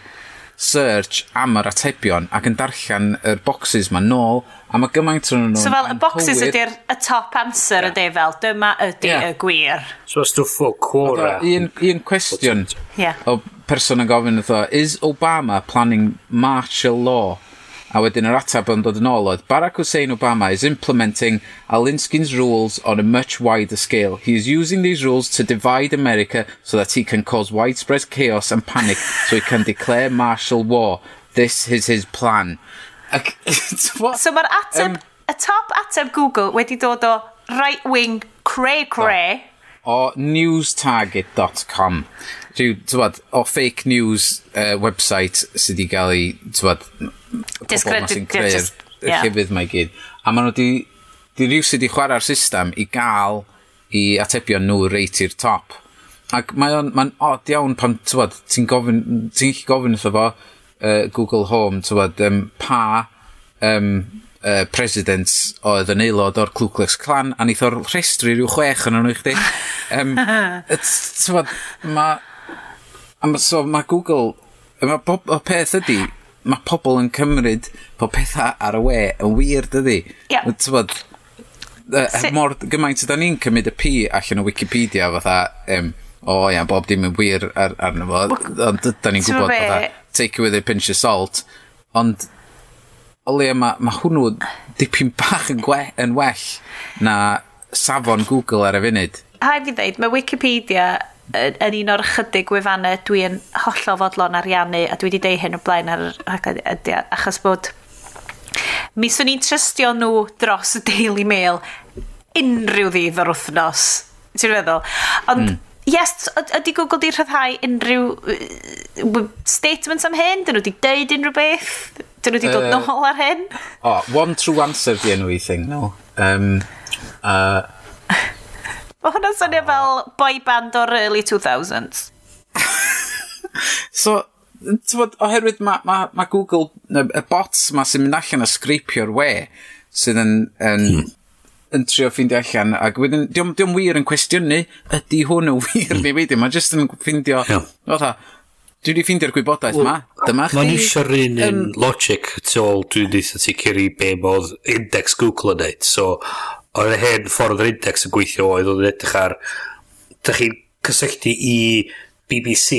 search am yr atebion ac yn darllen yr boxes ma nôl a mae gymaint o'n nhw'n... So fel y boxes ydy'r y top answer yeah. ydy fel dyma ydy yeah. y gwir. So os dwi'n ffwc cwra. Un, un cwestiwn yeah. o person yn gofyn ytho, is Obama planning martial law A wedyn yr atab yn dod yn ôl oedd Barack Hussein Obama is implementing Alinsky's rules on a much wider scale. He is using these rules to divide America so that he can cause widespread chaos and panic so he can declare martial war. This is his plan. so mae'r ateb, um, y top ateb Google wedi dod o right wing cray cray. O newstarget.com rhyw, tywad, o fake news uh, website sydd wedi cael ei, tywad, pobl yma sy'n creu'r yeah. llefydd mae gyd. A maen nhw di, di rhyw sydd wedi chwarae'r system i gael i atebion nhw reit i'r top. Ac mae o'n mae odd iawn pan, tywad, ti'n gofyn, ti'n gallu gofyn wrtho fo, uh, Google Home, tywad, um, pa um, uh, president oedd yn aelod o'r Ku Klux Klan a nith o'r rhestru rhyw chwech yn o'n i chdi. Um, mae A ma, so mae Google, ma bob, o peth ydy, mae pobl yn cymryd bod pethau ar y we yn wir, dydi? Ie. Yep. Er uh, mor gymaint yda ni'n cymryd y pi allan o Wikipedia fatha, um, o oh, ia, bob dim yn wir ar, arno fo, ond yda ni'n gwybod be... fatha, take it with a pinch of salt, ond o leia mae ma hwnnw dipyn bach yn, gwe, yn well na safon Google ar y funud. Haid fi ddeud, mae Wikipedia yn un o'r chydig wefannau dwi'n hollol fodlon ariannu a dwi wedi deud hyn o blaen ar yr rhaglen achos bod mi swn i'n trystio nhw dros y Daily Mail unrhyw ddydd o'r wythnos. Ti'n feddwl ond mm. yes ydy Google di rhyddhau unrhyw statements am hyn? Dyn nhw wedi deud unrhyw beth? Dyn nhw wedi dod uh, nôl ar hyn? o oh, one true answer di enw i thing. No. Um, uh, Mae hwnna'n swnio fel boy band o'r early 2000s. so, tywod, oherwydd mae ma, ma Google, y y bots ma sy'n mynd allan a sgripio'r we, sydd yn, yn, hmm. yn trio ffeindio allan, ac wedyn, diom, diom wir yn cwestiynu, ydy hwn yn wir hmm. ni wedyn, mae jyst yn ffeindio, yeah. Otha, dwi wedi ffeindio'r gwybodaeth well, ma. Dyma chi. Mae'n eisiau'r un um, logic tu ôl dwi'n dweud sicr i be modd index Google yn neud. So, Ond yr hen ffordd yr index yn gweithio oedd oedd yn edrych ar... Dych chi'n cysylltu i BBC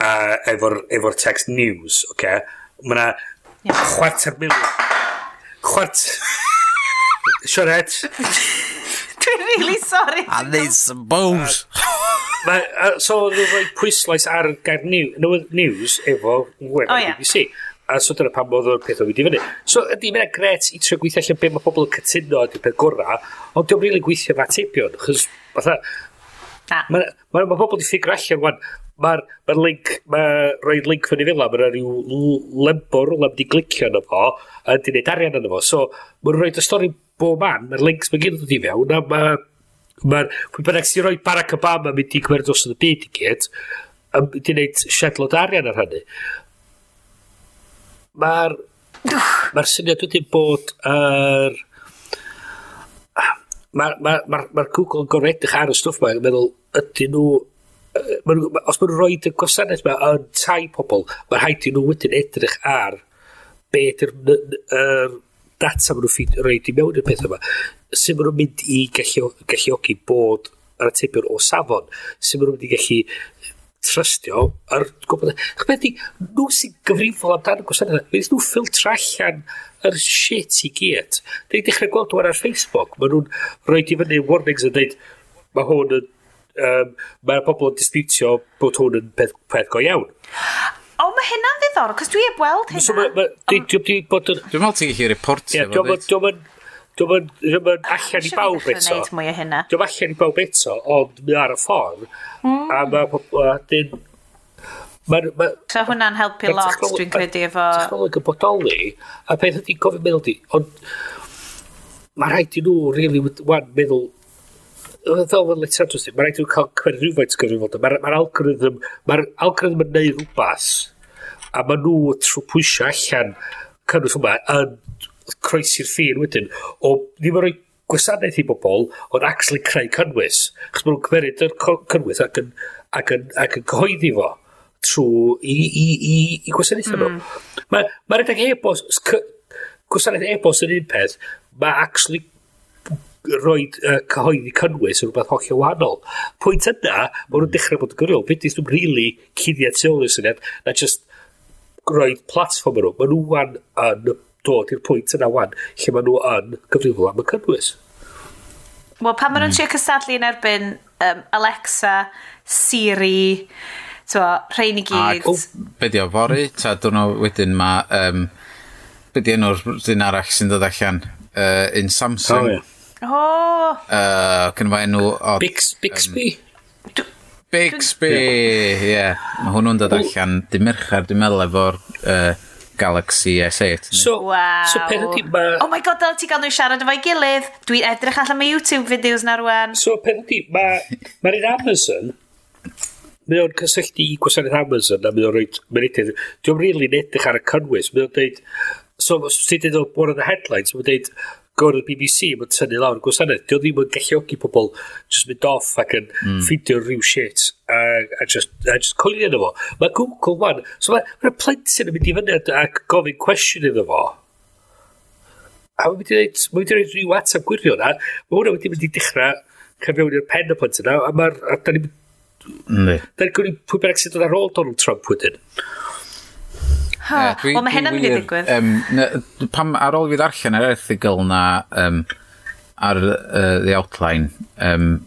a efo'r efo text news, oce? Okay? Mae yna yeah. chwarter miliwn... Chwart... Sioret. Dwi'n really sorry. A neud some bones. so, oedd yn rhoi pwyslais ar gair news efo web oh, BBC a so dyna pam oedd o'r peth o'n mynd i fyny. So ydy, mae'n gret i trio gweithio allan be mae pobl yn cytuno ydy'r peth gorau, ond diolch rili gweithio fa atebion, chys, fatha, mae ma, ma, pobl wedi ffigur allan, wan, mae'r ma link, mae rhoi link fyny fel mae yna rhyw lembo rwla wedi glicio yna fo, a di wneud arian yna fo, so mae'n rhoi y stori bob man, mae'r links mae gyd yn dod i fewn, a mae, mae'r, pwy bynnag sy'n rhoi Barack Obama mynd i gyfer dros y byd i gyd, a wedi wneud siadlod arian ar hynny. Mae'r... Mae'r syniad wedi bod yr... Mae'r ma, ma, ma Google yn gorau edrych ar y stwff ma, yn meddwl, ydyn nhw... Ma nhw os maen nhw'n rhoi y gwasanaeth ma yn tai pobl, mae'n rhaid i nhw wedyn edrych ar be ydy'r data maen nhw'n rhaid i mewn i'r peth yma. Sut maen nhw'n mynd i galluogi bod yr atebion o safon, sut maen nhw'n mynd i gallu trystio ar gwybod... Ch'w beth di, nhw sy'n gyfrifol amdano gwasanaeth. Fe nhw ffiltr allan yr shit i gyd. Dwi'n dechrau gweld nhw ar Facebook. maen nhw'n rhoi di fyny warnings yn dweud, mae hwn yn... Um, Mae'r pobl yn disputio bod hwn yn peth, peth go iawn. O, mae hynna'n ddiddorol, cos dwi heb weld hynna. So, ma, ma, dwi, dwi, dwi bod yn... Dwi'n meddwl ti'n gallu reportio. Ie, dwi'n meddwl Dwi'n mynd, dwi'n mynd allan i bawb eto. Dwi'n mwy o hynna. Dwi'n allan i bawb eto, ond mi ar y ffordd. Hmm. A mae pobl, Ma, ma, so hwnna'n helpu lot, dwi'n credu efo... Technoleg yn bodoli, a peth ydy gofyn meddwl di, ond mae rhaid i nhw really wan meddwl fel fel letter drws mae rhaid i'w cael cwer rhywfaint gyfrifoldeb. Mae'r ma algorithm, mae'r algorithm yn neud rhywbeth, a mae nhw trwy pwysio allan cynnwys yma yn croesi'r ffin wedyn, o ddim yn rhoi gwasanaeth i bobl, ond actually creu cynnwys. Chos maen nhw'n cymeryd yr cynnwys ac yn, ac yn, ac yn cyhoeddi fo trwy i, i, i, i gwasanaeth mm. nhw. mae ma rhedeg e-bost, gwasanaeth e-bost yn un peth, mae actually roi uh, cyhoeddi cynnwys yn rhywbeth holl o wahanol. Pwynt yna, mae nhw'n dechrau bod yn gyriol. Beth ydych nhw'n rili cuddiad tu ôl i'r syniad, na just roi platform yn nhw. Mae nhw yn dod i'r pwynt yna wan, lle maen nhw yn gyfrifol am y cynnwys. Wel, pan maen nhw'n mm. trio cystadlu yn erbyn um, Alexa, Siri, so, rhain i gyd. Ac, oh, be di o, fori? Ta, dyna wedyn ma... Um, be di enw'r dyn arall sy'n dod allan? Uh, in Samsung. Oh, yeah. Oh! Uh, Cynfa enw o... Bix, Bixby? Um, Bixby, ie. Yeah. Mae hwnnw'n dod allan dim merchar, dwi'n meddwl, efo'r uh, Galaxy S8. So, wow. so peth ydy ma... Oh my god, dal ti gael nhw siarad efo'i gilydd. Dwi'n edrych allan mae YouTube videos na rwan. So peth ydy, mae'r ma Amazon, mae o'n cysylltu i gwasanaeth Amazon a mae o'n rhoi menedydd. Dwi'n rili'n edrych ar y cynnwys. Mae o'n dweud, so, sydd wedi bod yn y headlines, mae'n dweud, gwrdd y BBC mae'n tynnu lawr gwasanaeth. Dio ddim yn galluogi pobl just mynd off ac yn mm. ffidio rhyw shit a, a just, a just coelio yna fo. Mae Google wan, so mae ma plentyn yn mynd i fyny ac gofyn cwestiwn iddo fo. A mae'n mynd i wneud, mae'n mynd i wneud rhyw atab gwirio yna. Mae hwnna wedi mynd i dechrau cyfewn i'r pen y plentyn yna, a mae'r, a da ni'n Ne. da ni'n gwneud pwy bynnag sydd yn ar ôl Donald Trump wedyn. Ha, wel mae hynna'n mynd i ddigwydd. Um, pam ar ôl fi ddarllen yr erthigol na um, ar uh, the outline, um,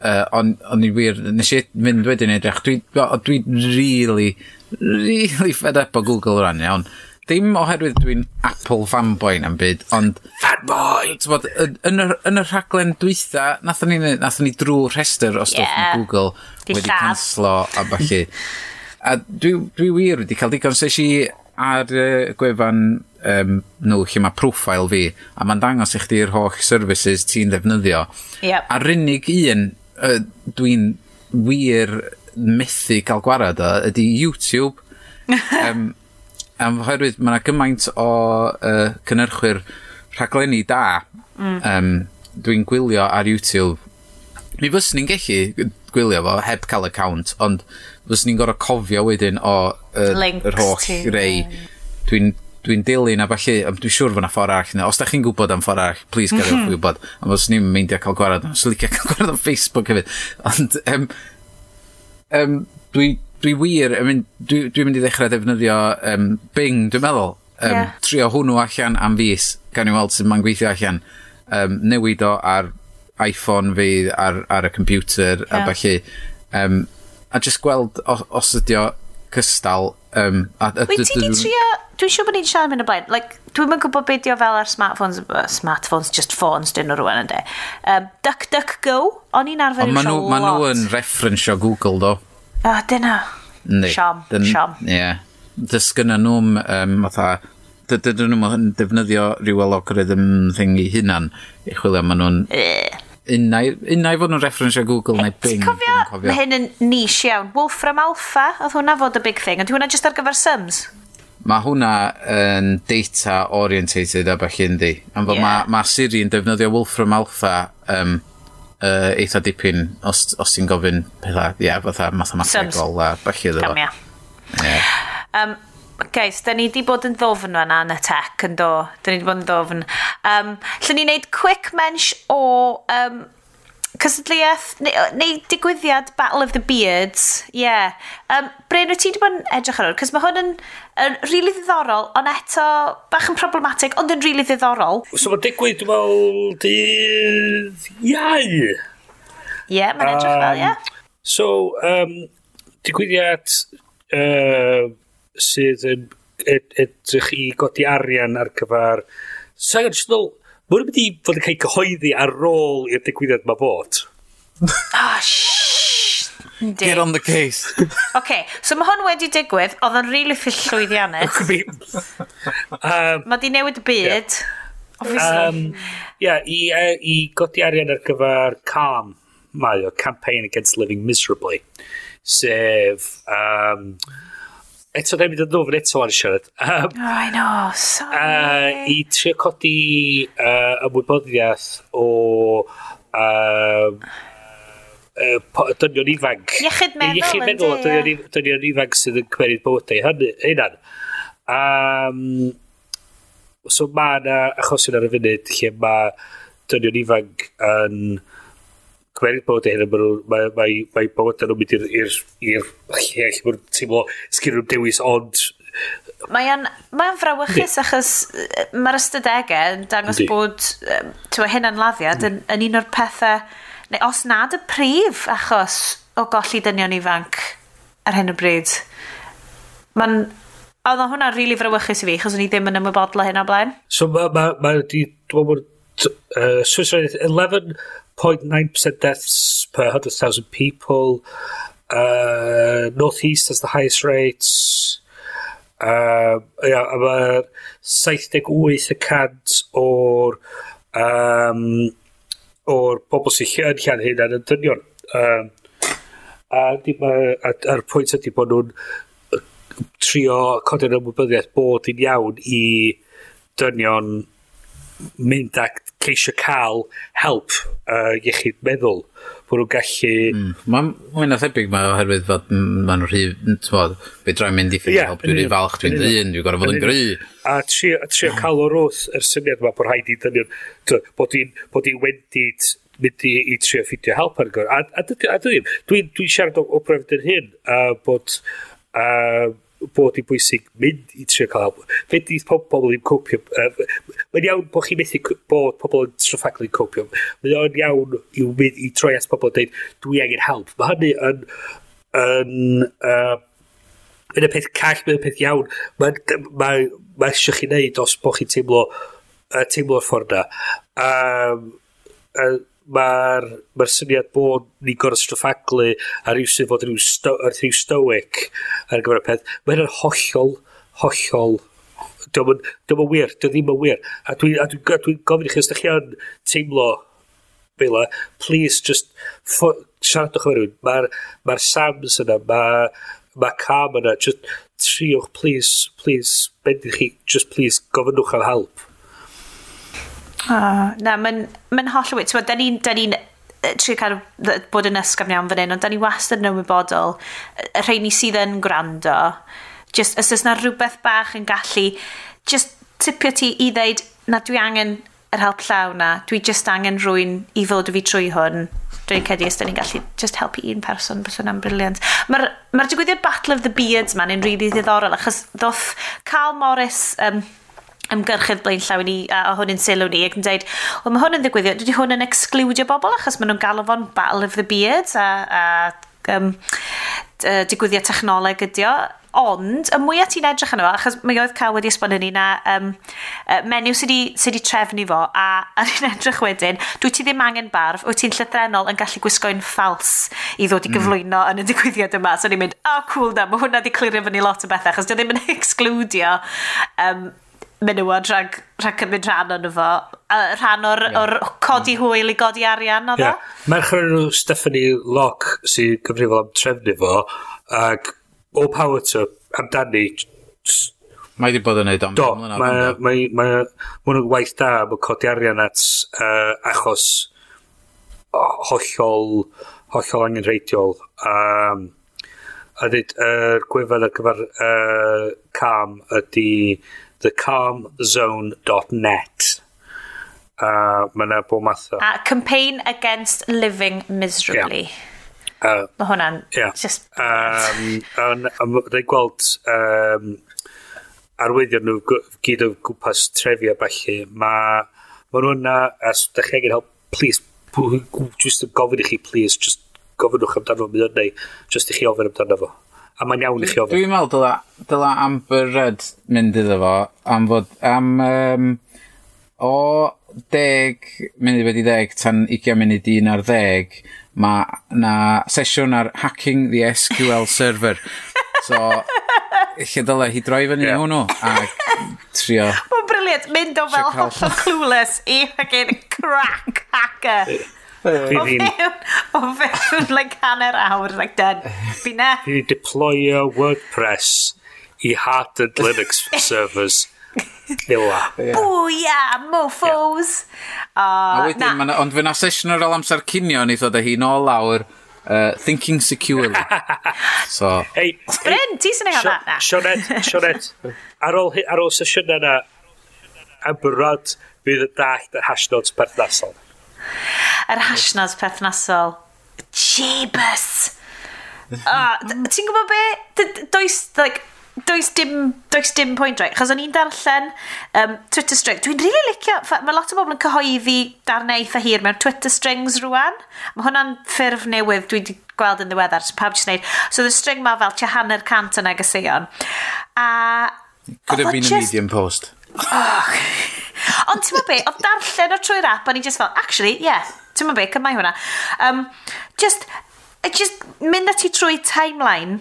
uh, on, on i wir, nes i fynd wedyn edrych, dwi, dwi really, really fed up o Google rhan iawn. Dim oherwydd dwi'n Apple fanboy na'n byd, ond... Fanboy! Bod, yn, yr, yn y rhaglen dwytha, nathon ni, nathon ni drwy rhestr o stwff yeah. Google wedi canslo a falle. A dwi, dwi wir wedi cael digon, ses i ar uh, gwefan um, nhw lle mae profile fi a mae'n dangos i chdi'r holl services ti'n ddefnyddio yep. a'r unig un uh, dwi'n wir methu cael gwarad o ydy YouTube um, am oherwydd mae yna gymaint o uh, cynnyrchwyr rhaglenni da mm. um, dwi'n gwylio ar YouTube mi fyswn i'n gallu gwylio fo heb cael account, ond fyswn ni'n gorau cofio wedyn o yr, yr holl rei. Dwi'n dwi'n dilyn a falle, dwi'n siŵr fyna ffordd arall yna. Os da chi'n gwybod am ffordd arall, please gariwch mm -hmm. gwybod. A os ni'n meindio cael gwarad, os licio cael gwarad o Facebook hefyd. Ond, um, um, dwi, dwi wir, I mean, dwi'n dwi mynd i ddechrau defnyddio um, Bing, dwi'n meddwl. Um, yeah. Trio hwnnw allan am fus gan i weld sy'n ma'n gweithio allan. Um, newid o ar iPhone fi ar, ar y computer yeah. a falle. Um, a just gweld os, os ydy o cystal. Um, a, a, Wyt ti di trio... Dwi'n siŵr bod ni'n siarad mynd o blaen. Like, dwi'n mynd gwybod beth o fel ar smartphones, uh, smartphones, just phones dyn nhw rwan ynddi. Um, duck, duck, go. O'n i'n arfer i'n siarad lot. Maen nhw yn reference o Google, do. O, oh, dyna. Ynddi. Siom, Dyn, siom. Ie. Yeah. Dysgynna nhw'n, um, fatha, dydyn nhw'n defnyddio rhyw algorithm thing i hunan. I chwilio, maen nhw'n unnau, unnau fod nhw'n referensio Google neu Bing. Ti'n cofio, mae hyn yn niche iawn. Wolfram Alpha, oedd hwnna fod y big thing, ond hwnna just ar gyfer Sims? Mae hwnna yn data orientated a bach yndi. Am fod yeah. mae ma Siri yn defnyddio Wolfram Alpha um, uh, eitha dipyn os, os ti'n gofyn pethau, ie, yeah, fatha mathemategol a bach iddo. Cam, ia. Yeah. Um, Guys, da ni di bod yn ddofn fan yn y tech yn do. Da ni di bod yn ddofn. Um, Llyn ni wneud quick mensh o um, cysadliaeth, neu, neu digwyddiad Battle of the Beards. Ie. Yeah. Um, Bryn, wyt ti wedi bod yn edrych ar hwn? Cos mae hwn yn, yn rili ddiddorol, ond eto bach yn problematic, ond yn rili ddiddorol. So mae digwydd, dwi'n meddwl, dydd iau. Ie, yeah, mae'n edrych fel, ie. Yeah. So, um, digwyddiad uh, sydd yn ed, edrych i godi arian ar gyfer... Sa'n gadw, mae nhw'n mynd i fod yn cael cyhoeddi ar ôl i'r digwyddiad mae bod. Ah, Yndi. Get on the case. OK, so mae hwn wedi digwydd, oedd yn rili really ffyllwydd Ianet. um, mae di newid y byd. Yeah. Um, yeah, i, uh, i godi arian ar gyfer calm, mae o Campaign Against Living Miserably, sef um, eto ddim yn ddofn eto ar y siarad. Um, oh, I know, sorry. Uh, I trio codi uh, ymwybyddiaeth o um, uh, dynion ifanc. Iechyd meddwl. Iechyd meddwl o dynion, dynion ifanc sydd yn cymeryd bywydau. Hynna'n. Um, so mae yna achosion ar y funud lle mae dynion ifanc yn... Um, ac mae'r bod hyn, mae, mae, mae, mae bywydau nhw'n mynd i'r lle lle mae'n teimlo sgyn nhw'n dewis, ond... Mae'n mae frawychus achos mae'r ystadegau yn dangos Di. bod um, hyn yn laddiad yn, yn un o'r pethau, neu os nad y prif achos o golli dynion ifanc ar hyn o bryd. Mae'n Oedd hwnna'n rili really frawychus i fi, chos o'n i ddim yn ymwybodol hyn o blaen. So mae ma, ma, di, dwi'n meddwl, uh, Suicide 11 0.9% deaths per 100,000 people. Uh, Northeast has the highest rates. Um, uh, yeah, a mae'r 78% o'r um, o'r bobl sy'n yn llan hyn yn y dynion. Um, a uh, a'r pwynt ydy bod nhw'n uh, trio codi'r ymwybyddiaeth bod yn iawn i dynion mynd ac ceisio cael help uh, iechyd meddwl bod nhw'n gallu... Mm. Mae'n ma na thebyg mae oherwydd fod ma'n nhw'n rhy... Tmod, be dra'n mynd i ffynu yeah, help, dwi'n rhy falch, dwi'n ddyn, dwi'n gorau fod yn gry. A trio, a trio oh. cael o'r wrth yr syniad yma bod rhaid i dynion... Bod i'n bod i wendid mynd i, i trio ffidio help ar gyfer. A, a, a, a dwi'n dwi, dwi siarad o, o brefd yn hyn, uh, bod... Uh, bod hi'n bwysig mynd i trio cael help. Fe di pobl ddim copio. Uh, Mae'n iawn bod chi'n methu bod pobl yn straffaglu copio. Mae o'n iawn i, mynd, i troi at pobl dweud, dwi angen help. Mae hynny yn... yn uh, yn y peth call, mae'n y peth iawn. Mae'n ma, ma eisiau chi wneud os bod chi'n teimlo, uh, teimlo'r ffordd na. Um, uh, mae'r ma syniad bod ni'n gorau straffaglu a rhyw sydd fod rhyw, sto, rhyw stoic ar gyfer y peth. mae'n hynny'n hollol, hollol Dwi'n yn wir, dwi ddim yn wir. A dwi'n dwi, dwi, dwi gofyn i chi, os da chi yn teimlo bela, please just ffo, siaradwch efo rhywun. Mae'r ma Sams yna, mae ma Cam yna, just triwch, please, please, bendith chi, just please, gofynnwch am help. Ah, na, mae'n ma holl o wyt. Da ni'n ni, ni trio cael bod yn ysgafn iawn fan hyn, ond da ni wastad yn ymwybodol y rheini sydd yn gwrando. Just, os oes na rhywbeth bach yn gallu just tipio ti i ddeud na dwi angen yr help llaw na, dwi just angen rwy'n i fod fi trwy hwn. Dwi'n cedi os da ni'n gallu just helpu un person, bys hwnna'n briliant. Mae'r ma digwyddiad Battle of the Beards ma'n un rili really ddiddorol, achos ddoth Carl Morris, um, ymgyrchydd blaenllaw ni a hwn yn sylw ni ac yn dweud, wel mae hwn yn ddigwyddio, dydy hwn yn excludio bobl achos maen nhw'n galw fo'n Battle of the Beards a, a um, digwyddiau technoleg ydy o ond y mwyaf ti'n edrych yno, achos mae oedd cael wedi esbonio ni na um, menyw sydd wedi, sy trefnu fo, a ar un edrych wedyn, dwi ti ddim angen barf, wyt ti'n llythrenol yn gallu gwisgo'n ffals i ddod i hmm. gyflwyno mm. yn y digwyddiad yma. So ni'n mynd, oh cool da, mae hwnna wedi clirio fyny lot o bethau, achos dwi ddim yn excludio um, menywod rhag, rhag cymryd rhan o'n fo. A Rhan o'r, yeah. or codi hwyl i godi arian, oedd yeah. Merch o'r enw Stephanie Locke sy'n gyfrifol am trefnu fo, ac all power to amdani. Mae wedi bod yn neud am Do, mae hwnnw'n waith da am y codi arian at uh, achos hollol, hollol angenrheidiol. Um, a dweud, yr uh, gwefan ar gyfer uh, cam ydy thecalmzone.net a mae yna bod o A Campaign Against Living Miserably. Yeah. Uh, mae hwnna'n yeah. just... Um, um, um, Rhaid gweld um, arwyddion nhw gyd o gwmpas trefi a falle. Mae ma nhw yna, as da chi angen help, please, just gofyn i chi, please, just gofynwch amdano fo, mynd o'n neu, just i chi ofyn amdano fo a mae'n iawn i chi ofyn. Dwi'n meddwl dyla, dyla Amber Rudd mynd iddo fo, am fod, am, um, o 10 munud wedi 10 tan 20 munud 1 ar 10, mae na sesiwn ar hacking the SQL server. So, lle dyle hi droi fyny yeah. hwnnw a trio... Mae'n briliant, mynd o fel hollol clueless i again crack hacker. Fi ddim... O fewn, like, hanner awr, like, done. Fi na. Fi wedi deployio WordPress i hardened Linux servers. Fila. Yeah. Mofos! Yeah. Uh, a ah, wedyn, na. ond fe na sesiwn ar ôl amser cinio, ni ddod â hi nôl lawr, uh, thinking securely. so. Hey, Bryn, ti sy'n ei hwnna? Sionet, Sionet, ar ôl, ar ôl sesiwn yna, am byrod, bydd y dallt y hashnotes perthnasol. Yr hashnas perthnasol. Jeebus! oh, ti'n gwybod be? Does, like, does dim, does dim pwynt rai. Chos o'n i'n darllen um, Twitter string. Dwi'n really licio, mae lot o bobl yn cyhoeddi darnau eitha hir mewn Twitter strings rwan. Mae hwnna'n ffurf newydd dwi wedi gweld yn ddiweddar. So pawb jyst wneud. So the string mae fel tua hanner cant o negeseuon. A... Could have been just... a medium post. Oh. Ond ti'n be, oedd darllen o trwy'r app, o'n i just fel, actually, yeah, ti'n be, cymau hwnna. Um, just, just mynd at ti trwy timeline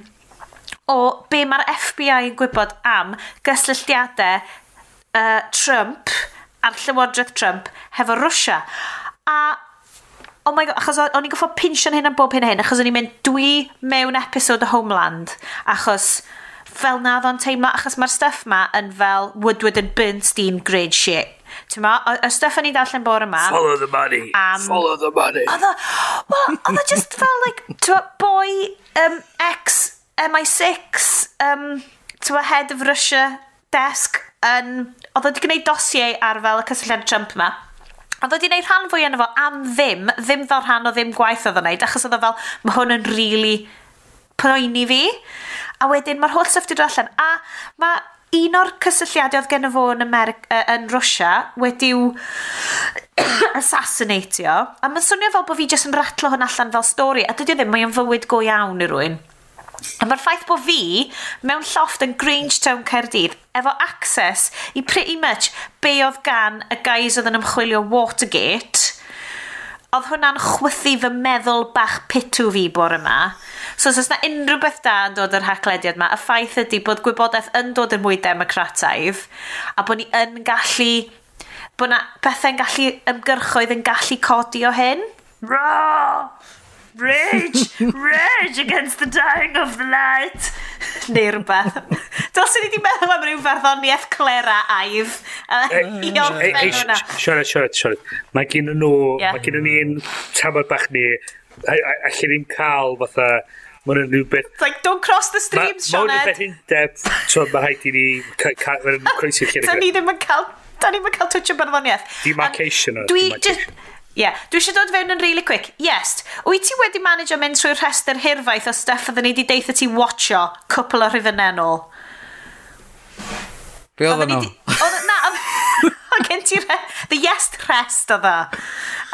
o be mae'r FBI yn gwybod am gysylltiadau uh, Trump a'r Llywodraeth Trump hefo Russia. A oh my god, achos o'n i'n goffo pinsio'n hyn am bob hyn a hyn, achos o'n i'n mynd dwi mewn episod o Homeland, achos fel na ddo'n teimlo, achos mae'r stuff ma yn fel Woodward and Bernstein grade shit. Ti'n ma, y stuff o'n i darllen bore yma... Follow the money, um, follow the money. Oedd o, well, oedd o just fel, like, ti'n boi um, ex MI6, um, ti'n head of Russia desk, yn, oedd o wedi gwneud dosiau ar fel y cysylltiad Trump yma. Oedd o wedi gwneud rhan fwy yna fo am ddim, ddim ddo'r rhan o ddim gwaith oedd o'n gwneud, achos oedd o fel, mae hwn yn really poeni fi. A wedyn mae'r holl stuff wedi dod allan. A mae un o'r cysylltiadau oedd gen fo yn, America, uh, yn Russia wedi'w assassinatio. A mae'n swnio fel bod fi jyst yn ratlo hwn allan fel stori. A dydy ddim, mae'n fywyd go iawn i rwy'n. A mae'r ffaith bod fi mewn lloft yn Grangetown Caerdydd efo access i pretty much be oedd gan y guys oedd yn ymchwilio Watergate oedd hwnna'n chwythu fy meddwl bach pitw fi bore yma. So os oes yna unrhyw beth da yn dod o'r haclediad yma, y ffaith ydy bod gwybodaeth yn dod yn mwy democrataidd a bod ni yn gallu, bod na bethau'n gallu ymgyrchoedd yn gallu codi o hyn. Ra! Rage! Rage against the dying of the light! Neu rhywbeth. Dylswn i wedi meddwl am rhyw farddoniaeth clera aif. Eh, eh, eh, siarad, siarad, siarad. Mae gen nhw, yeah. mae gen ni'n tamad bach ni, a allan ddim cael fatha, Mae nhw'n rhywbeth... It's like, don't cross the stream, Sioned. Mae nhw'n rhywbeth in So, mae rhaid i ni... Mae'n croesi'r lle. Da ni ddim yn cael... Da ni ddim yn cael twtio barddoniaeth. Demarcation. Dwi just... Ie, yeah. dwi eisiau dod fewn yn really quick. Yes, wyt ti wedi manage mynd trwy'r rhestr hirfaith o stuff oedden ni wedi deitha ti watcho cwpl o rhyfynau ôl? Be oedd nhw? Na, oedd gen ti the yes rest o dda.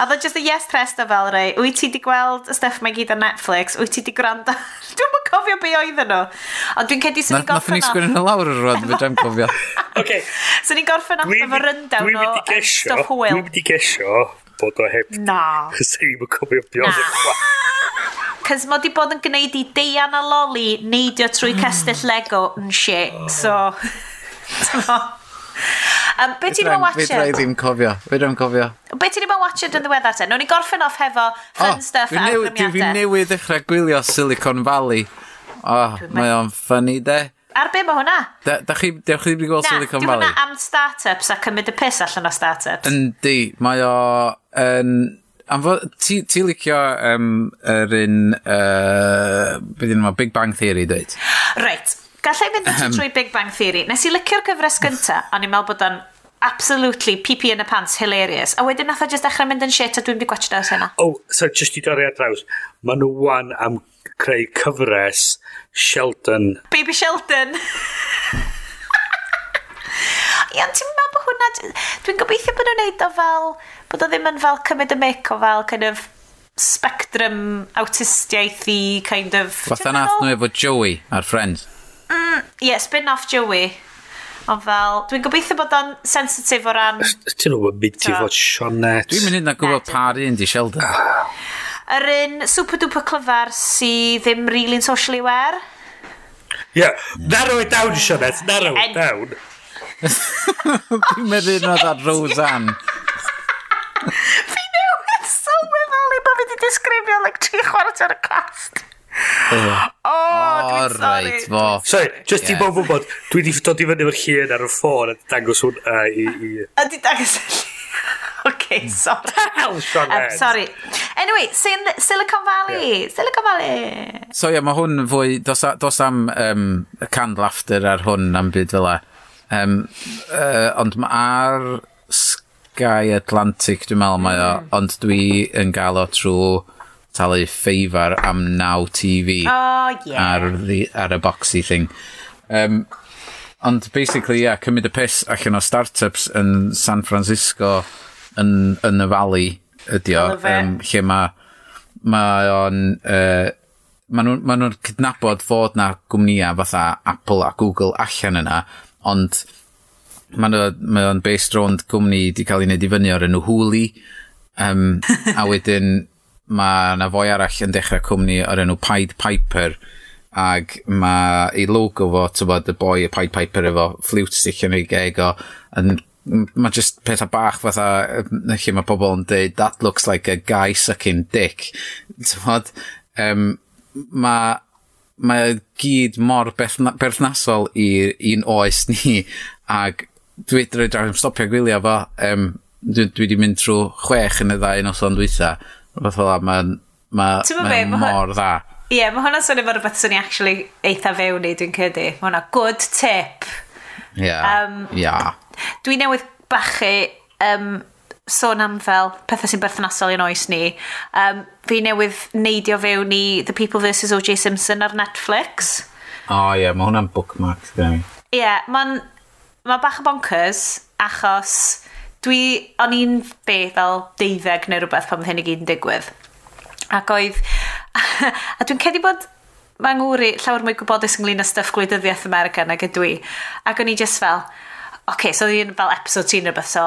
A oedd just the yes rest o fel rei. Wyt ti wedi gweld y stuff mae gyd ar Netflix? Wyt ti wedi gwrando? Dwi'n mwyn cofio be oedden nhw. Ond dwi'n cedi sy'n ni gorffen off. Nath ni sgwyn yn y lawr yr roedd, fe dwi'n cofio. Okay. Sy'n ni gorffen off efo Dwi'n o stuff hwyl. Dwi'n mynd i gesio bod o heb... Na. Chos ddim yn cofio be oedd yn chwaith. Cos mae di bod yn gwneud i deian a loli neidio trwy mm. castell Lego yn shit, so... um, be ti'n ddim yn watched? Fe ddim cofio. Fe ddim cofio. Be ti'n ddim yn watched yn ddiweddar te? Nw'n i gorffen off hefo fun oh, stuff a awgrymiadau. Dwi newydd ddechrau gwylio Silicon Valley. Oh, mae o'n ffynnu de. Ar be mae hwnna? Da, da chi, dewch chi wedi gweld Silicon Valley? Na, di hwnna am start-ups a cymryd y piss allan o start-ups. Yndi, mae o... Um, am fod, ti, ti licio um, yr un, uh, beth yna, Big Bang Theory dweud? Reit, Gallai fynd at trwy Big Bang Theory. Nes i licio'r gyfres gynta, ond i'n meddwl bod o'n absolutely pee in the pants hilarious. A wedyn nath o just dechrau mynd yn shit a dwi'n di gwachio ar hynna oh so just i dorri at draws maen nhw wan am creu cyfres Sheldon baby Sheldon Ia'n ti'n meddwl bod hwnna... Dwi'n gobeithio bod nhw'n neud o fel... Bod o ddim yn fel cymryd y mic o fel kind of spectrum autistiaeth i kind of... Fatha nath nhw efo Joey ar Friends. Mm, yeah, spin-off Joey. Ond fel, dwi'n gobeithio bod o'n sensitif o ran... Ti'n nhw'n mynd i fod Sionet. Dwi'n mynd i'n gwybod pa un di Sheldon. Ah. Yr un super duper clyfar sydd ddim really'n socially aware. Yeah, narrow it down, Sionet, narrow it down. Dwi'n meddwl na ddad Roseanne. Fi newid sylweddoli bod fi wedi disgrifio like tri chwarae ar y cast. Oh, oh dwi'n right, sorry. Bo. Sorry, just yeah. i bob gwybod, dwi wedi dod i fyny efo'r llun ar y ffôn a dangos hwn uh, i, i... A di dangos OK, hmm. sorry. Hell, Sean um, Sorry. Anyway, Sil Silicon Valley. Yeah. Silicon Valley. So yeah, mae hwn fwy... Dos, dos am um, cand laughter ar hwn am byd fel e. Um, uh, ond mae ar Sky Atlantic, dwi'n meddwl mae o, hmm. ond dwi yn gael o trwy talu ffeifar am Now TV oh, yeah. ar, the, ar y boxy thing. Um, ond basically, yeah, cymryd y piss allan o startups yn San Francisco yn, yn y Valley ydi o, um, lle mae ma o'n... Uh, Maen nhw'n ma nhw cydnabod fod na gwmnïau fatha Apple a Google allan yna, ond maen nhw'n ma o'n based rownd gwmni wedi cael ei wneud i fyny o'r enw Huli, um, a wedyn mae na fwy arall yn dechrau cwmni o'r enw Pied Piper ag mae ei logo fo, tybod, y boi y Pied Piper efo flute stick yn ei geg o, yn mae just pethau bach fatha lle mae pobl yn dweud that looks like a guy sucking dick. Tybod um, mae mae gyd mor berthnasol i'r un oes ni ac dwi wedi rhaid stopio gwylio fo um, dwi, dwi wedi mynd trwy chwech yn y ddau noson dwytha Fath o la, mae'n ma, ma, ma mor dda. Ie, yeah, mae hwnna'n swnio fel rhywbeth sy'n ni actually eitha fewn i, dwi'n credu. Mae hwnna good tip. Ie, yeah. um, yeah. Dwi newydd bachu um, sôn am fel pethau sy'n berthnasol i'n oes ni. Um, fi newydd neidio fewn i The People vs O.J. Simpson ar Netflix. O oh, ie, yeah, mae hwnna'n bookmark. Ie, yeah, mae'n ma bach o bonkers achos Dwi, o'n i'n be fel deuddeg neu rhywbeth pan oedd hyn i gyd yn digwydd. Ac oedd, a dwi'n cedi bod mae ngwri llawer mwy gwybodus ynglyn â stuff gwleidyddiaeth America nag ydw i. Ac o'n i just fel, oce, okay, so oedd hi'n fel episode ti'n rhywbeth, so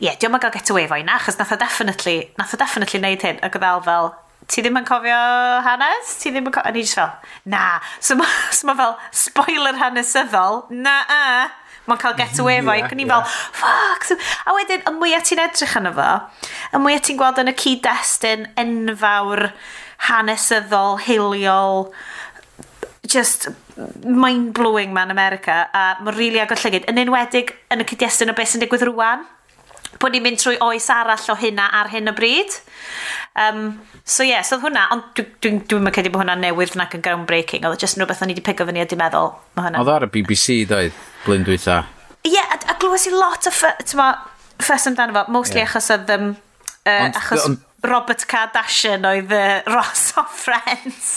ie, yeah, diolch yn cael get away fo i na, achos nath o definitely, nath o definitely neud hyn, ac oedd al fel, ti ddim yn cofio hanes? Ti ddim yn cofio... A ni just fel, na. So mae so ma fel, spoiler hanesyddol, na a mae'n cael get away fo. yeah, ac o'n i'n yeah. fel, fuck! So, a wedyn, y mwyaf ti'n edrych yna fo, y mwyaf ti'n gweld yn y cyd-destun enfawr, hanesyddol, hiliol, just mind-blowing man America a mae'n rili really agor llygyd yn enwedig yn y cyd-destun o beth sy'n digwydd rwan bod ni'n mynd trwy oes arall o hynna ar hyn o bryd. Um, so ie, yeah, so hwnna, ond dwi'n dwi, dwi, dwi credu bod hwnna'n newydd nac yn groundbreaking, oedd jyst yn rhywbeth o'n i wedi pigo fyny a di meddwl. Oedd ar y BBC doedd, blyn dwi. Ie, yeah, a, a glwys i lot o ffys amdano fo, mostly yeah. achos oedd... Um, uh, ond, achos ond, Robert Kardashian oedd uh, Ross o Friends.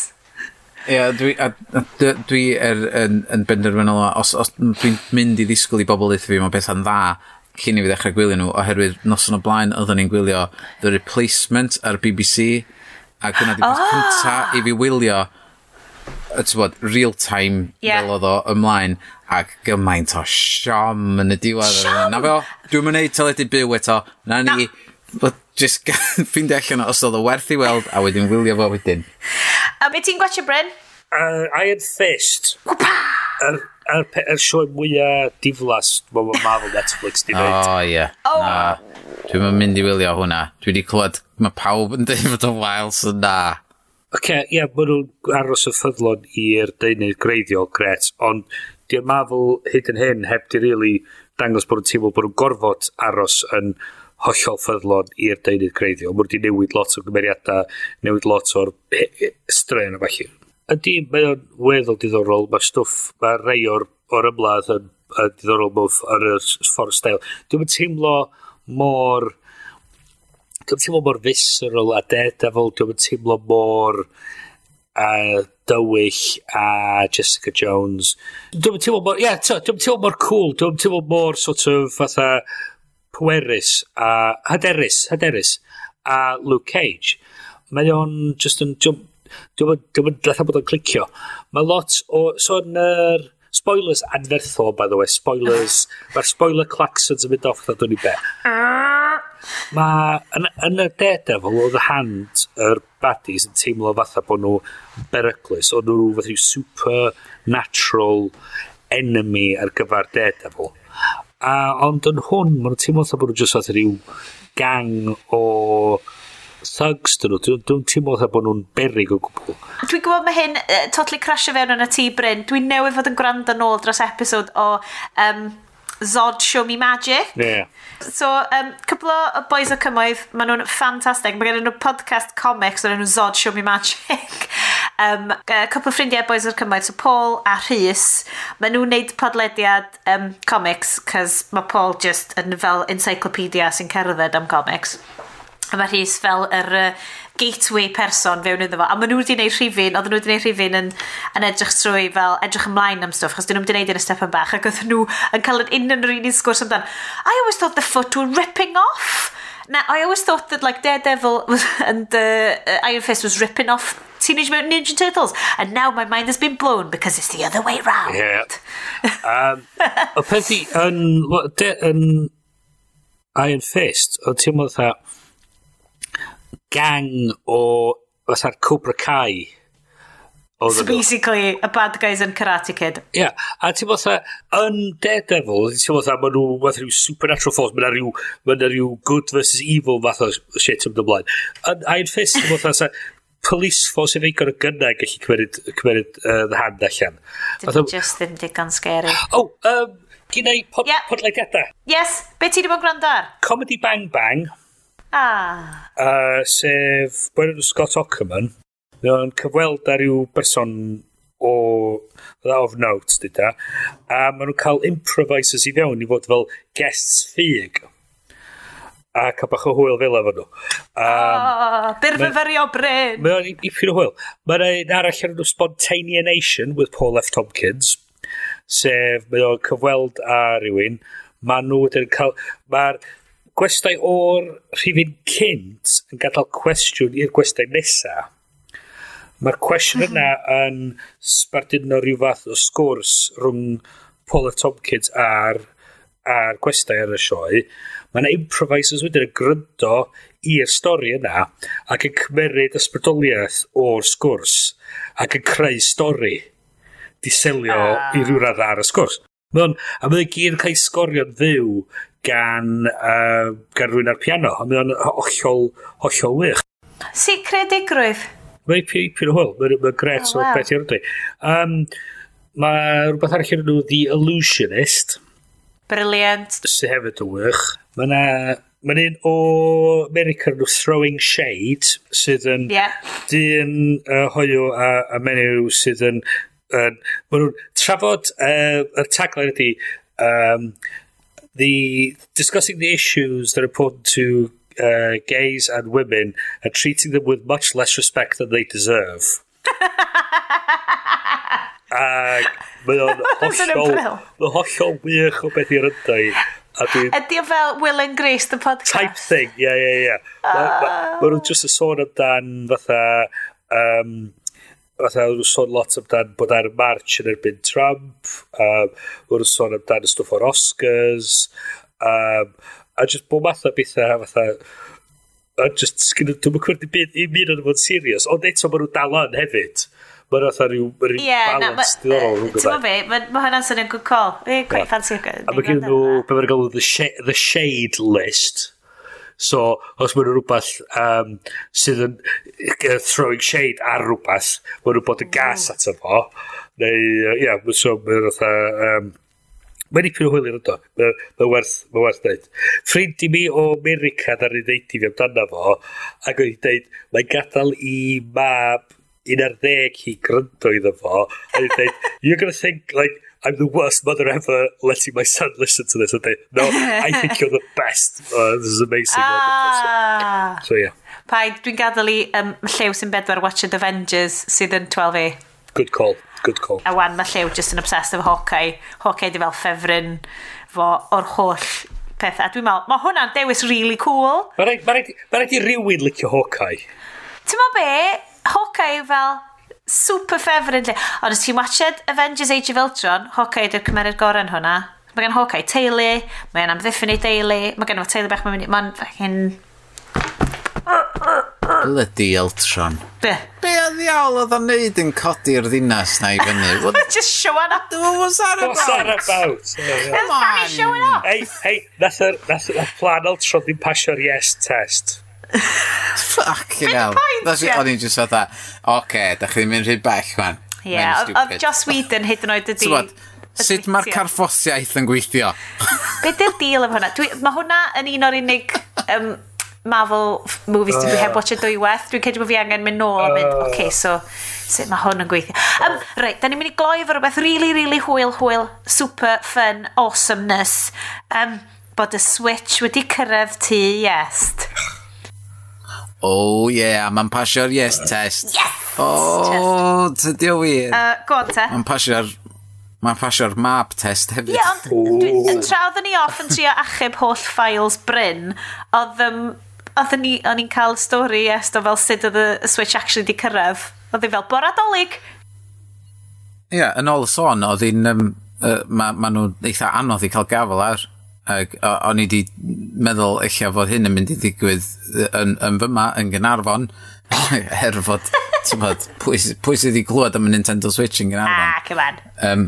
Ie, yeah, dwi, a, dwi, dwi er, yn, yn benderfynol, os, os dwi'n mynd i ddisgwyl i bobl eithaf fi, mae beth yn dda, cyn i fi ddechrau gwylio nhw, oherwydd noson o blaen oedden ni'n gwylio The Replacement ar BBC, a gyna di beth oh! Ah! cynta i fi wylio ti'n bod, real time yeah. fel oedd o ymlaen ac gymaint o siom yn y diwedd. Siom! Na fel, dwi'n mynd neud teledu byw eto. Na ni, na. just ffeindio allan os oedd o werth i weld a wedyn wylio fo wedyn. A beth ti'n gwachio Bryn? Uh, Iron Fist. Wpa! Uh, er, er sioe mwyaf diflas mae Marvel Netflix di wneud. O, ie. Na. Dwi'n mynd mynd i wylio hwnna. Dwi wedi clywed, mae pawb yn dweud fod o'n wael, so na. Oce, okay, ie, yeah, maen nhw'n aros y ffyddlon i'r deunydd greiddiol, gret, ond di'r Marvel hyd yn hyn heb di really dangos bod nhw'n teimlo bod nhw'n gorfod aros yn hollol ffyddlon i'r deunydd greiddiol. Mae nhw wedi newid lot o gymeriadau, newid lot o'r straen o falle. Ydy, mae o'n weddol diddorol. Mae stwff, mae rei o'r, or ymladd yn, yn diddorol mwf ar y ffordd stael. Dwi'n teimlo mor... Dwi'n teimlo mor visceral a daredevil, Dwi'n teimlo mor a dywyll a Jessica Jones. Dwi'n teimlo mor... Ie, yeah, dwi'n teimlo mor cool. Dwi'n teimlo mor sort of fatha pwerus a hyderus, hyderus a Luke Cage. Mae o'n just yn... Dwi'n Dwi'n dweud bod o'n clicio. Mae lot o... So yn yr... Er, spoilers anferthol, by the way. Spoilers. Mae'r spoiler claxons yn mynd off, dda dwi'n i be. Mae yn, yn y Daredevil oedd y hand yr baddies yn teimlo fatha bod nhw beryglus. Oedd nhw fath rhyw supernatural enemy ar gyfer Daredevil. A, ond yn hwn, maen nhw'n teimlo fatha bod nhw jyst fath rhyw gang o thugs dyn nhw. Dwi'n dwi teimlo fatha bod nhw'n berig o gwbl. Dwi'n gwybod mae hyn uh, totally crasio fewn yn y tŷ Bryn. Dwi'n newydd fod yn gwrando nôl dros episod o um, Zod Show Me Magic. Yeah. So, um, cwbl o boys o cymoedd, maen nhw'n ffantastig. Mae gen nhw podcast comics o'r enw Zod Show Me Magic. um, cwbl o ffrindiau boys o'r cymoedd, so Paul a Rhys, maen nhw'n neud podlediad um, comics, cos mae Paul just yn fel encyclopedia sy'n cerdded am comics. A mae Rhys fel yr uh, gateway person fewn iddo fo. A maen nhw wedi gwneud rhifin, oedden nhw wedi gwneud rhifin yn, yn edrych trwy fel edrych ymlaen am stwff, chos dyn nhw wedi gwneud yn y step yn bach, ac oedden nhw yn cael yn un yn yr un sgwrs amdan. I always thought the foot were ripping off. Now, I always thought that like Daredevil was, and uh, uh, Iron Fist was ripping off Teenage Mutant Ninja Turtles, and now my mind has been blown because it's the other way round. Yeah. um, y peth i, yn, yn Iron Fist, o ti'n meddwl gang o fatha'r Cobra Kai. So basically, nhw. a bad guys yn Karate Kid. Ie, yeah. a ti'n fatha, yn Daredevil, ti'n fatha, maen nhw fatha rhyw supernatural force, maen rhyw, maen rhyw good versus evil fath o shit am dymlaen. Yn Iron Fist, ti'n fatha, police force yn eigon o gynnau gallu cymeryd, cymeryd uh, the hand allan. Dyn ni just ddim digon scary. Oh, um, gynna i pod, yeah. podleidiadau. Yes, be ti wedi bod gwrando ar? Comedy Bang Bang. Ah. Uh, sef, bwyd Scott Ockerman, Mae o'n cyfweld ar ryw berson o dda of note, dyda. E, a maen nhw'n cael improvisers i fewn i fod fel guests ffug. A cael bach o hwyl fel efo nhw. Um, oh, byrfyfyrio bryn! Mae o'n ipyn o hwyl. Mae'n un arall ar nhw Spontaneation with Paul F. Tompkins. Sef, mae o'n cyfweld ar rhywun, Mae nhw wedyn cael... Mae'r gwestai o'r rhifin cynt yn gadael cwestiwn i'r gwestai nesa, mae'r cwestiwn yna yn sbarduno rhyw fath o sgwrs rhwng Paul Paula Tompkins a'r, ar gwestai ar y sioe. Mae yna improvisers wedyn yn gryndo i'r stori yna ac yn cymeryd ysbrydoliaeth o'r sgwrs ac yn creu stori diselio ah. i ryw radd ar y sgwrs. Mae'n, a mae'n gyn cael sgorio'n fyw gan, uh, gan rwy'n ar piano. A mae'n hollol, hollol wych. Si credigrwydd? Mae'n pyn o hwyl. Mae'n ma gret oh, wow. beth i'r dwi. Um, mae rhywbeth arall yn nhw The Illusionist. Brilliant. Sy'n hefyd o wych. Mae yna... Mae'n un o America nhw Throwing Shade sydd yn yeah. dyn uh, hoio a, a menyw sydd yn... Uh, Mae nhw'n trafod... Uh, y tagline ydy... Um, the discussing the issues that are important to uh, gays and women and treating them with much less respect than they deserve. Ac mae o'n hollol, mae hollol wych o beth i'r yndau. Ydy o fel Will and Grace, the podcast? Type thing, ie, ie, ie. Mae nhw'n just yn sôn amdan fatha um, fatha, wrth sôn lot amdan bod ar march yn erbyn Trump, um, wrth sôn amdan y stwff o'r Oscars, um, a just bod math o bethau, fatha, a just, dwi'n dwi'n cwrdd i byd, i mynd yn fod serious, ond eto maen nhw dal yn hefyd. Mae'n fatha rhyw, rhyw yeah, balans no, diddorol rhwng gyda. Ti'n fe, mae hwnna'n swnio'n good call. Dwi'n quite fancy. A mae gen nhw, be mae'n galw, the shade list, So, os mae'n rhywbeth um, sydd yn uh, throwing shade ar rhywbeth, mae'n rhywbeth yn gas mm. ato fo. Neu, ia, uh, yeah, so mae'n rhywbeth... Um, Mae'n dipyn o hwylir ynddo. Mae'n werth, mae werth dweud. Ffrind i mi o America ddaru ddeud i fi amdano fo, ac oedd i dweud, mae'n gadael i mab un ar ddeg hi gryndo iddo fo, a oedd i dweud, you're gonna think, like, I'm the worst mother ever letting my son listen to this. And they, no, I think you're the best. Oh, this is amazing. Ah. So, yeah. Paid, dwi'n gadael i um, llew sy'n bedwar watching Avengers sydd yn 12A. E. Good call, good call. A wan, mae llew just yn obsessed efo Hawkeye. Hawkeye di fel ffefryn fo o'r holl peth. A dwi'n meddwl, mae hwnna'n dewis really cool. Mae rhaid ma i rywun licio Hawkeye. Ti'n meddwl be? Hawkeye fel, super favourite. Ond os ti'n watched Avengers Age of Ultron, Hawkeye ydy'r cymeriad gorau yn hwnna. Mae gen Hawkeye teulu, mae gen amddiffyn ei deulu, mae gen o teulu bach mae'n mynd... Mae'n fechin... Lydi Ultron. Be? Be a ddiawl oedd o'n neud yn codi'r ddinas na i fyny? What... Just showing up. What was that about? What's that about? That's showing up. Hey, hey, nath y plan Ultron ddim pasio'r yes test. Fucking hell. That's it, o'n i'n just fatha, oce, da chi'n mynd yn rhy bell, man. Ie, oedd Joss Whedon hyd yn oed ydi... Sut mae'r carffosiaeth yn gweithio? Be dy'r deal efo hwnna? Mae hwnna yn un o'r unig um, Marvel movies dwi heb oh. watch y dwywaith. Dwi'n cedi bod fi angen mynd nôl a mynd, oce, okay, oh. so sut mae hwn yn gweithio. Um, Reit, da ni'n mynd i gloi efo rhywbeth really, really hwyl, hwyl, super fun, awesomeness. Um, bod y Switch wedi cyrraedd tu, yes. Oh yeah, mae'n pasio'r yes test. Yes! Oh, tydi O, wir. Uh, go on te. Mae'n pasio'r mae'n pasio'r map test hefyd. Ie, ond dwi- tra oedden ni off yn trio achub holl files Bryn, oedd um, oedden ni, o'n i'n cael stori est o fel sut oedd y Switch actually di cyrraedd. Oedd hi fel, boradolig. Ie, yn ôl y sôn, oedd hi'n... Um, uh, ma, ma nhw eitha anodd i cael gafel ar. Ag o- o'n i 'di meddwl eich fod hyn yn mynd i ddigwydd yy yn yn fyma yn Gynarfon er fod bod, pwy sy- pwy sy 'di clywed am y Nintendo Switch yn Gynarfon Ah c'mon. um,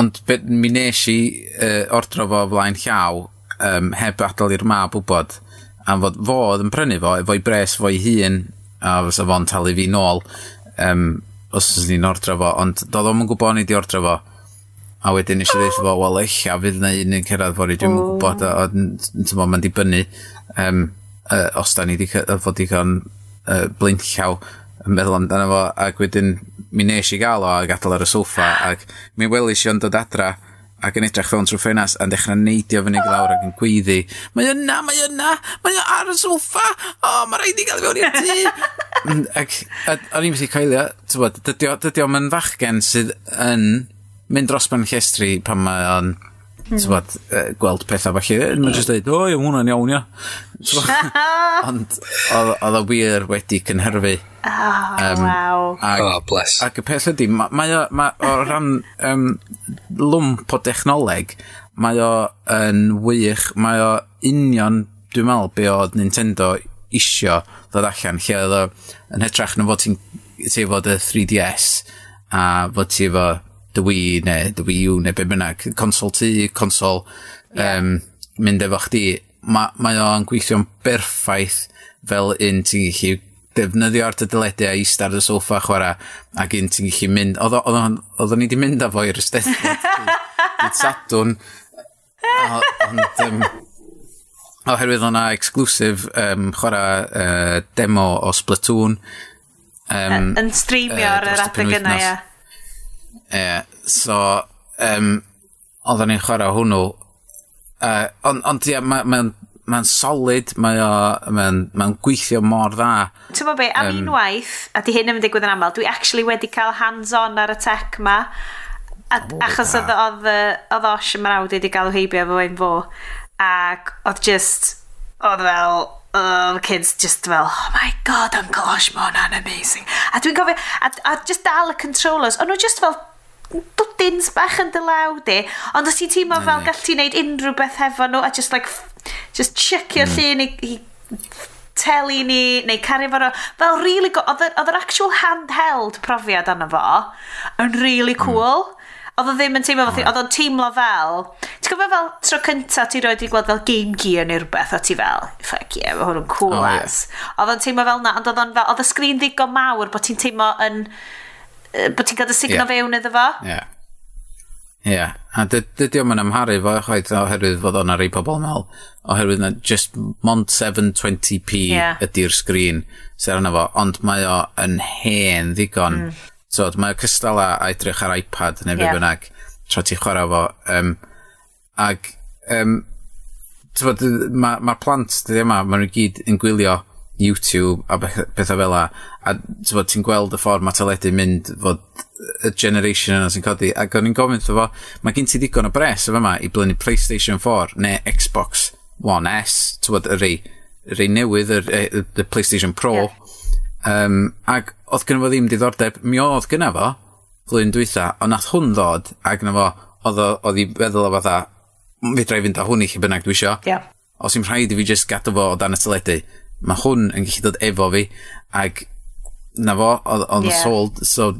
ond be, mi nes i uh, ordro fo flaen llaw um, heb adael i'r mab wbod am fod fo oedd yn prynu fo efo'i bres fo'i hun a fysa fo'n talu fi nôl um, os ydyn ni'n ordro fo ond doedd o'm yn gwybod ni i 'di ordro fo a wedyn nes i ddeud fo, wel eich, a fydd na un yn cyrraedd fori, dwi'n oh. gwybod, a, a mae'n dibynnu um, uh, os da ni wedi fod i digon uh, blaenllaw yn meddwl amdano fo, ac wedyn mi nes i gael o a gadael ar y soffa, ac mi welis i o'n dod adra, ac yn edrych fewn trwy ffenas a'n dechrau neidio fyny glawr ac yn gweiddi mae yna, mae yna, mae yna ar y soffa! O, oh, mae rhaid i gael fewn i'r tŷ! Ac o'n i'n mynd i coelio dydy o'm yn fachgen sydd yn mynd dros ben llestri pan mae o'n hmm. tywod, uh, gweld pethau felly. Mae'n just dweud, o, ie hwnna'n iawn, ia. Ond oedd o wir wedi cynhyrfu. Ah, oh, um, wow. Ag, oh, bless. Ac y peth ydy, mae ma, o, ma, o ran um, lwmp o dechnoleg, mae o yn wych, mae o union, dwi'n meddwl, be oedd Nintendo isio ddod allan, lle oedd o yn hytrach na fod ti'n ti fod y 3DS a fod ti fo dy Wii neu dy Wii U neu be bynnag, consol tu, consol yeah. um, mynd efo chdi, mae ma, o'n gweithio'n berffaith fel un ti'n gallu defnyddio ar dy dyledu a eist ar y soffa chwarae ac un ti'n gallu mynd oedd ni wedi mynd â fo i'r ystethyd dydd sadwn ond um, oherwydd o'na exclusif um, chwarae uh, demo o Splatoon um, yn streamio ar yr adeg yna ia yeah. So um, oedden ni'n chwarae hwnnw uh, ond on' ond mae'n ma' ma, ma'n solid mae'n ma, ma gweithio mor dda. ti'n T'mo' be am um, unwaith a 'di hyn ddim yn digwydd yn aml dwi actually wedi cael hands on ar y tech 'ma a, oh, achos oedd oedd oedd Osh yn mrawd wedi cael heibio fo ein fo ac oedd just oedd fel oh, kids just fel, oh my god, Uncle Osh, mae hwnna'n amazing. A dwi'n gofio, a, a just dal y controllers, ond nhw just fel dwdins bach yn dylaw di, ond os ti'n teimlo fel gall ti'n neud unrhyw beth hefo nhw a just like, just checio'r mm. llun i, i teli ni, neu cario fo, fel really go, oedd yr actual handheld profiad anna fo yn really cool. Mm. Oedd o ddim yn teimlo fel, oedd o'n teimlo fel, ti'n gwybod fel tro cynta ti roed i gweld fel Game Gear neu rhywbeth, o ti fel, fuck yeah, mae hwn yn cool oh, as. Yeah. Oedd o'n teimlo fel na, ond oedd o'n fel, oedd y sgrin ddigon mawr bod ti'n teimlo yn, bod ti'n cael dy signo yeah. fewn iddo fo. Ie. Yeah. Ie, yeah. a dydy o'm yn amharu fo chwaith oherwydd fod o'n ar ei pobol mewn. oherwydd na just mont 720p yeah. ydy'r sgrin sy'n arno fo, ond mae o yn hen ddigon. Mm. So, mae o cystal a edrych ar iPad neu yeah. bynnag tra ti chwarae fo. Um, ag, um, tyfod, mae'r ma, ma plant, dydy yma, maen nhw gyd yn gwylio YouTube a bethau fel la a ti'n gweld y ffordd mae teledu mynd fod y generation yna sy'n codi. Ac o'n i'n gofyn wrtho fo mae gen ti ddigon o bres o fyma i blynu Playstation 4 neu Xbox One S? Ti'n y rei y rei newydd y, y, y Playstation Pro. Yeah. um, ac oedd gynnu fo ddim diddordeb. Mi oedd gynnu fo flwyddyn dwytha ond nath hwn ddod ac gynnu fo oedd i feddwl o fatha fedra drai fynd â hwn i chi bynnag dwi isio. Yeah. os i'n rhaid i fi just gadw fo o dan y teledu mae hwn yn gallu dod efo fi ac na fo, oedd yeah. sold, so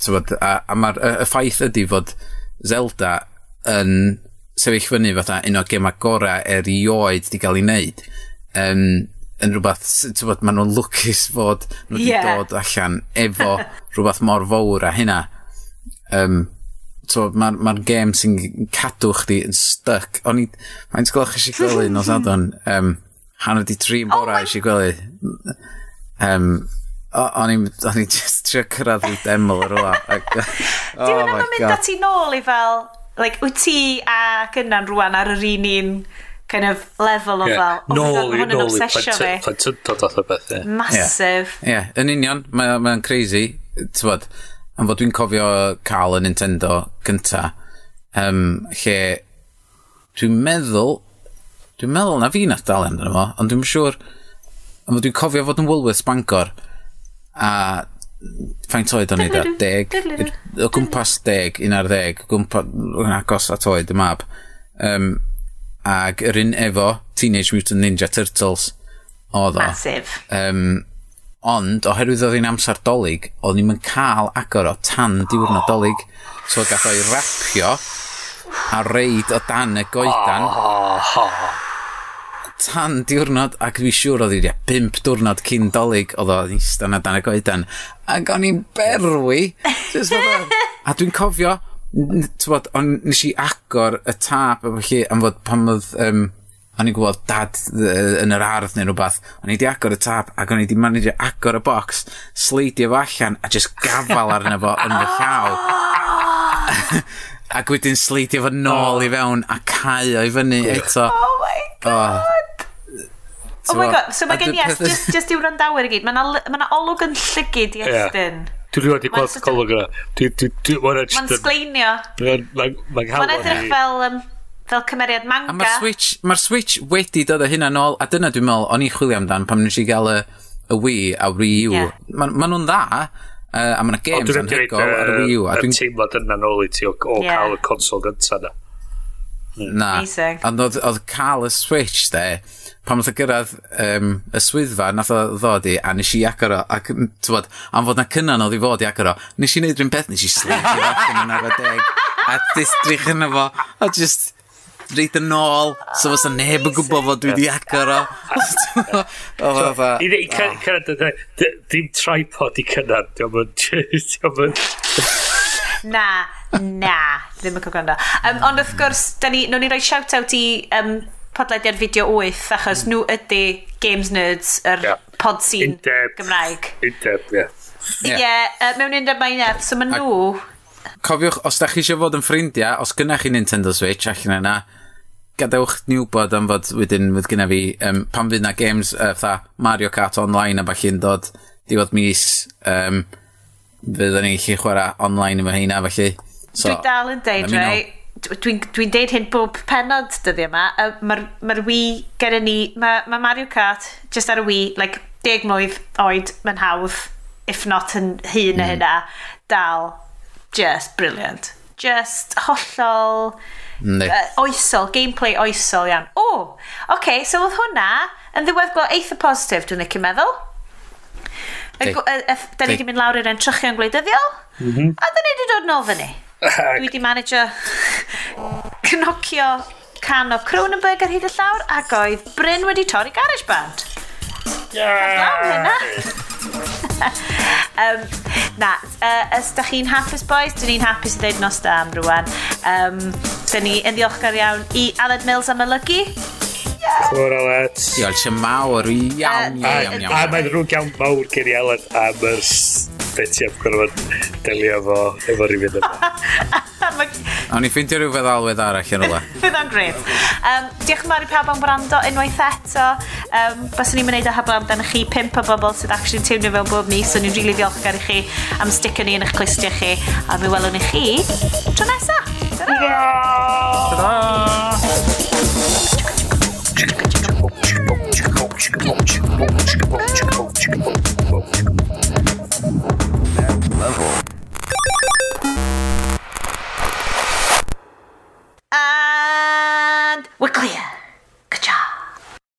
tywod, a, a mae'r y, y ffaith ydy fod Zelda yn sefyll fyny fatha un o gema gorau erioed di gael ei wneud um, yn rhywbeth, tywod, maen nhw'n lwcus fod nhw wedi yeah. dod allan efo rhywbeth mor fawr a hynna um, so mae'r ma, ma gêm sy'n cadw chdi yn stuck. O'n i, mae'n sgolch eisiau gweld un o sadon. Um, hanner di tri yn bora oh eisiau gwely. Um, o'n i'n just trio cyrraedd i deml ar ola. Dwi'n oh mynd am mynd at i nôl i fel, like, wyt ti a gynnan rwan ar yr un un kind of level o fel. Oh nôl i, nôl i, plentyndod oedd o beth, ie. Masif. Ie, yn union, mae'n crazy, tywod, am fod dwi'n cofio cael y Nintendo gynta, um, lle dwi'n meddwl Dwi'n meddwl na fi'n adael amdano fo, ond dwi'n siŵr, ond dwi'n cofio fod yn Woolworths Bangor, a faint oed o'n i da? Deg? O gwmpas deg, un ar ddeg, gwmpas, agos at oed y mab. Um, ag yr un efo Teenage Mutant Ninja Turtles oedd o. Masif. Um, ond oherwydd oedd hi'n amser dolyg, oedd ni'n cael agor o tan diwrnod dolyg. So gath o'i rapio a reid o dan y goedan. Oh, oh, oh tan diwrnod, ac dwi siŵr oedd i wedi pimp diwrnod cyn dolyg, oedd o'n eistedd na dan y goedan, ac o'n i'n berwi. a dwi'n cofio, tywod, on, nes i agor y tap, efo chi am fod pan oedd, um, o'n i'n gwybod dad uh, yn yr ardd neu rhywbeth, o'n i wedi agor y tap ac o'n i wedi manage agor y box, sleidio fo allan a just gafal arno fo yn fy llaw. ac wedyn sleidio fo nôl oh. i fewn a cau i fyny eto. Oh my god! Oh. Oh my god, so mae gen i yes, just, just i'w wrandawyr i gyd, mae yna olwg yn llygyd i estyn. Dwi wedi gweld colwg yna. Mae'n sgleinio. Mae'n edrych fel, um, fel cymeriad manga. Mae'r Switch, ma Switch wedi dod o hynna nôl, a dyna dwi'n meddwl, o'n i chwilio amdan pam nes i gael y, y Wii a Wii U. Yeah. Maen ma nhw'n dda, uh, a mae yna games anhygol ar y Wii U. Dwi'n teimlad yna nôl i ti o, o yeah. cael y consol gyntaf yna. Na. Amazing. Ond oedd, oedd cael y Switch de, pan oedd y gyrraedd um, y swyddfa, nath o ddod i, a nes i agor o, ac, tywod, am fod na cynnan oedd i fod i agor o, nes i wneud rhywun beth, nes i sledio allan yn ar y deg, a distrych yna fo, a just reid yn ôl, so fos neb yn gwybod fod dwi wedi agor o. Dim tripod i cynnan, diolch yn... na, na, ddim yn cael gwrando. Um, ond wrth gwrs, da ni, no ni roi shout-out i um, podlediad fideo 8, achos nhw ydy Games Nerds, yr er yeah. pod scene Gymraeg. Undeb, ie. Ie, yeah, mewn undeb mae'n nef, so mae nhw... Cofiwch, os da chi eisiau fod yn ffrindiau, os gynnach chi Nintendo Switch allan yna, gadewch ni wybod am fod wedyn fydd gyda fi um, pan fydd na games uh, tha Mario Kart online a falle yn dod diwedd mis um, fyddwn ni lle chwarae online efo heina, felly... So, Dwi dal yn deud, rei, dwi'n dwi deud hyn bob penod dyddi yma, mae'r ma Wii gyda ni, mae ma Mario Kart just ar y Wii, like, deg mlynedd oed, mae'n hawdd, if not yn hun mm. hynna, dal, just brilliant. Just hollol, mm. uh, oesol, gameplay oesol iawn. O, oh, oce, okay, so oedd hwnna yn ddiweddglo eitha positif, dwi'n licio meddwl. Da ni wedi mynd lawr i'r entrychion gwleidyddiol, a da ni wedi dod nôl fyny. Dwi wedi manager cnocio can o Cronenberg ar hyd y llawr, ac oedd Bryn wedi torri garage band. Yeah. um, na, uh, os da chi'n hapus boys, dyn ni'n hapus i ddeud nos da am rwan. Um, dyn ni yn ddiolchgar iawn i Aled Mills am y lygu. Cwr Alet. Diolch yn mawr, iawn, iawn, iawn. A mae'n rhwg iawn mawr gen i Alet am yr beti am gorfod delio fo efo rhywun yma. O'n i ffeindio rhyw feddalwedd arall yn rhywle. Fydd o'n gret. Um, diolch yn fawr i pawb am brando unwaith eto. Um, Bas o'n i'n mynd a heblaw amdano chi pimp o bobl sydd actually teimlo fewn bob mis. So ni'n rili really ddiolchgar i chi am sticio ni yn eich clustiau chi. A mi welwn i chi tro nesaf. Ta-da! Ta-da! And we're clear.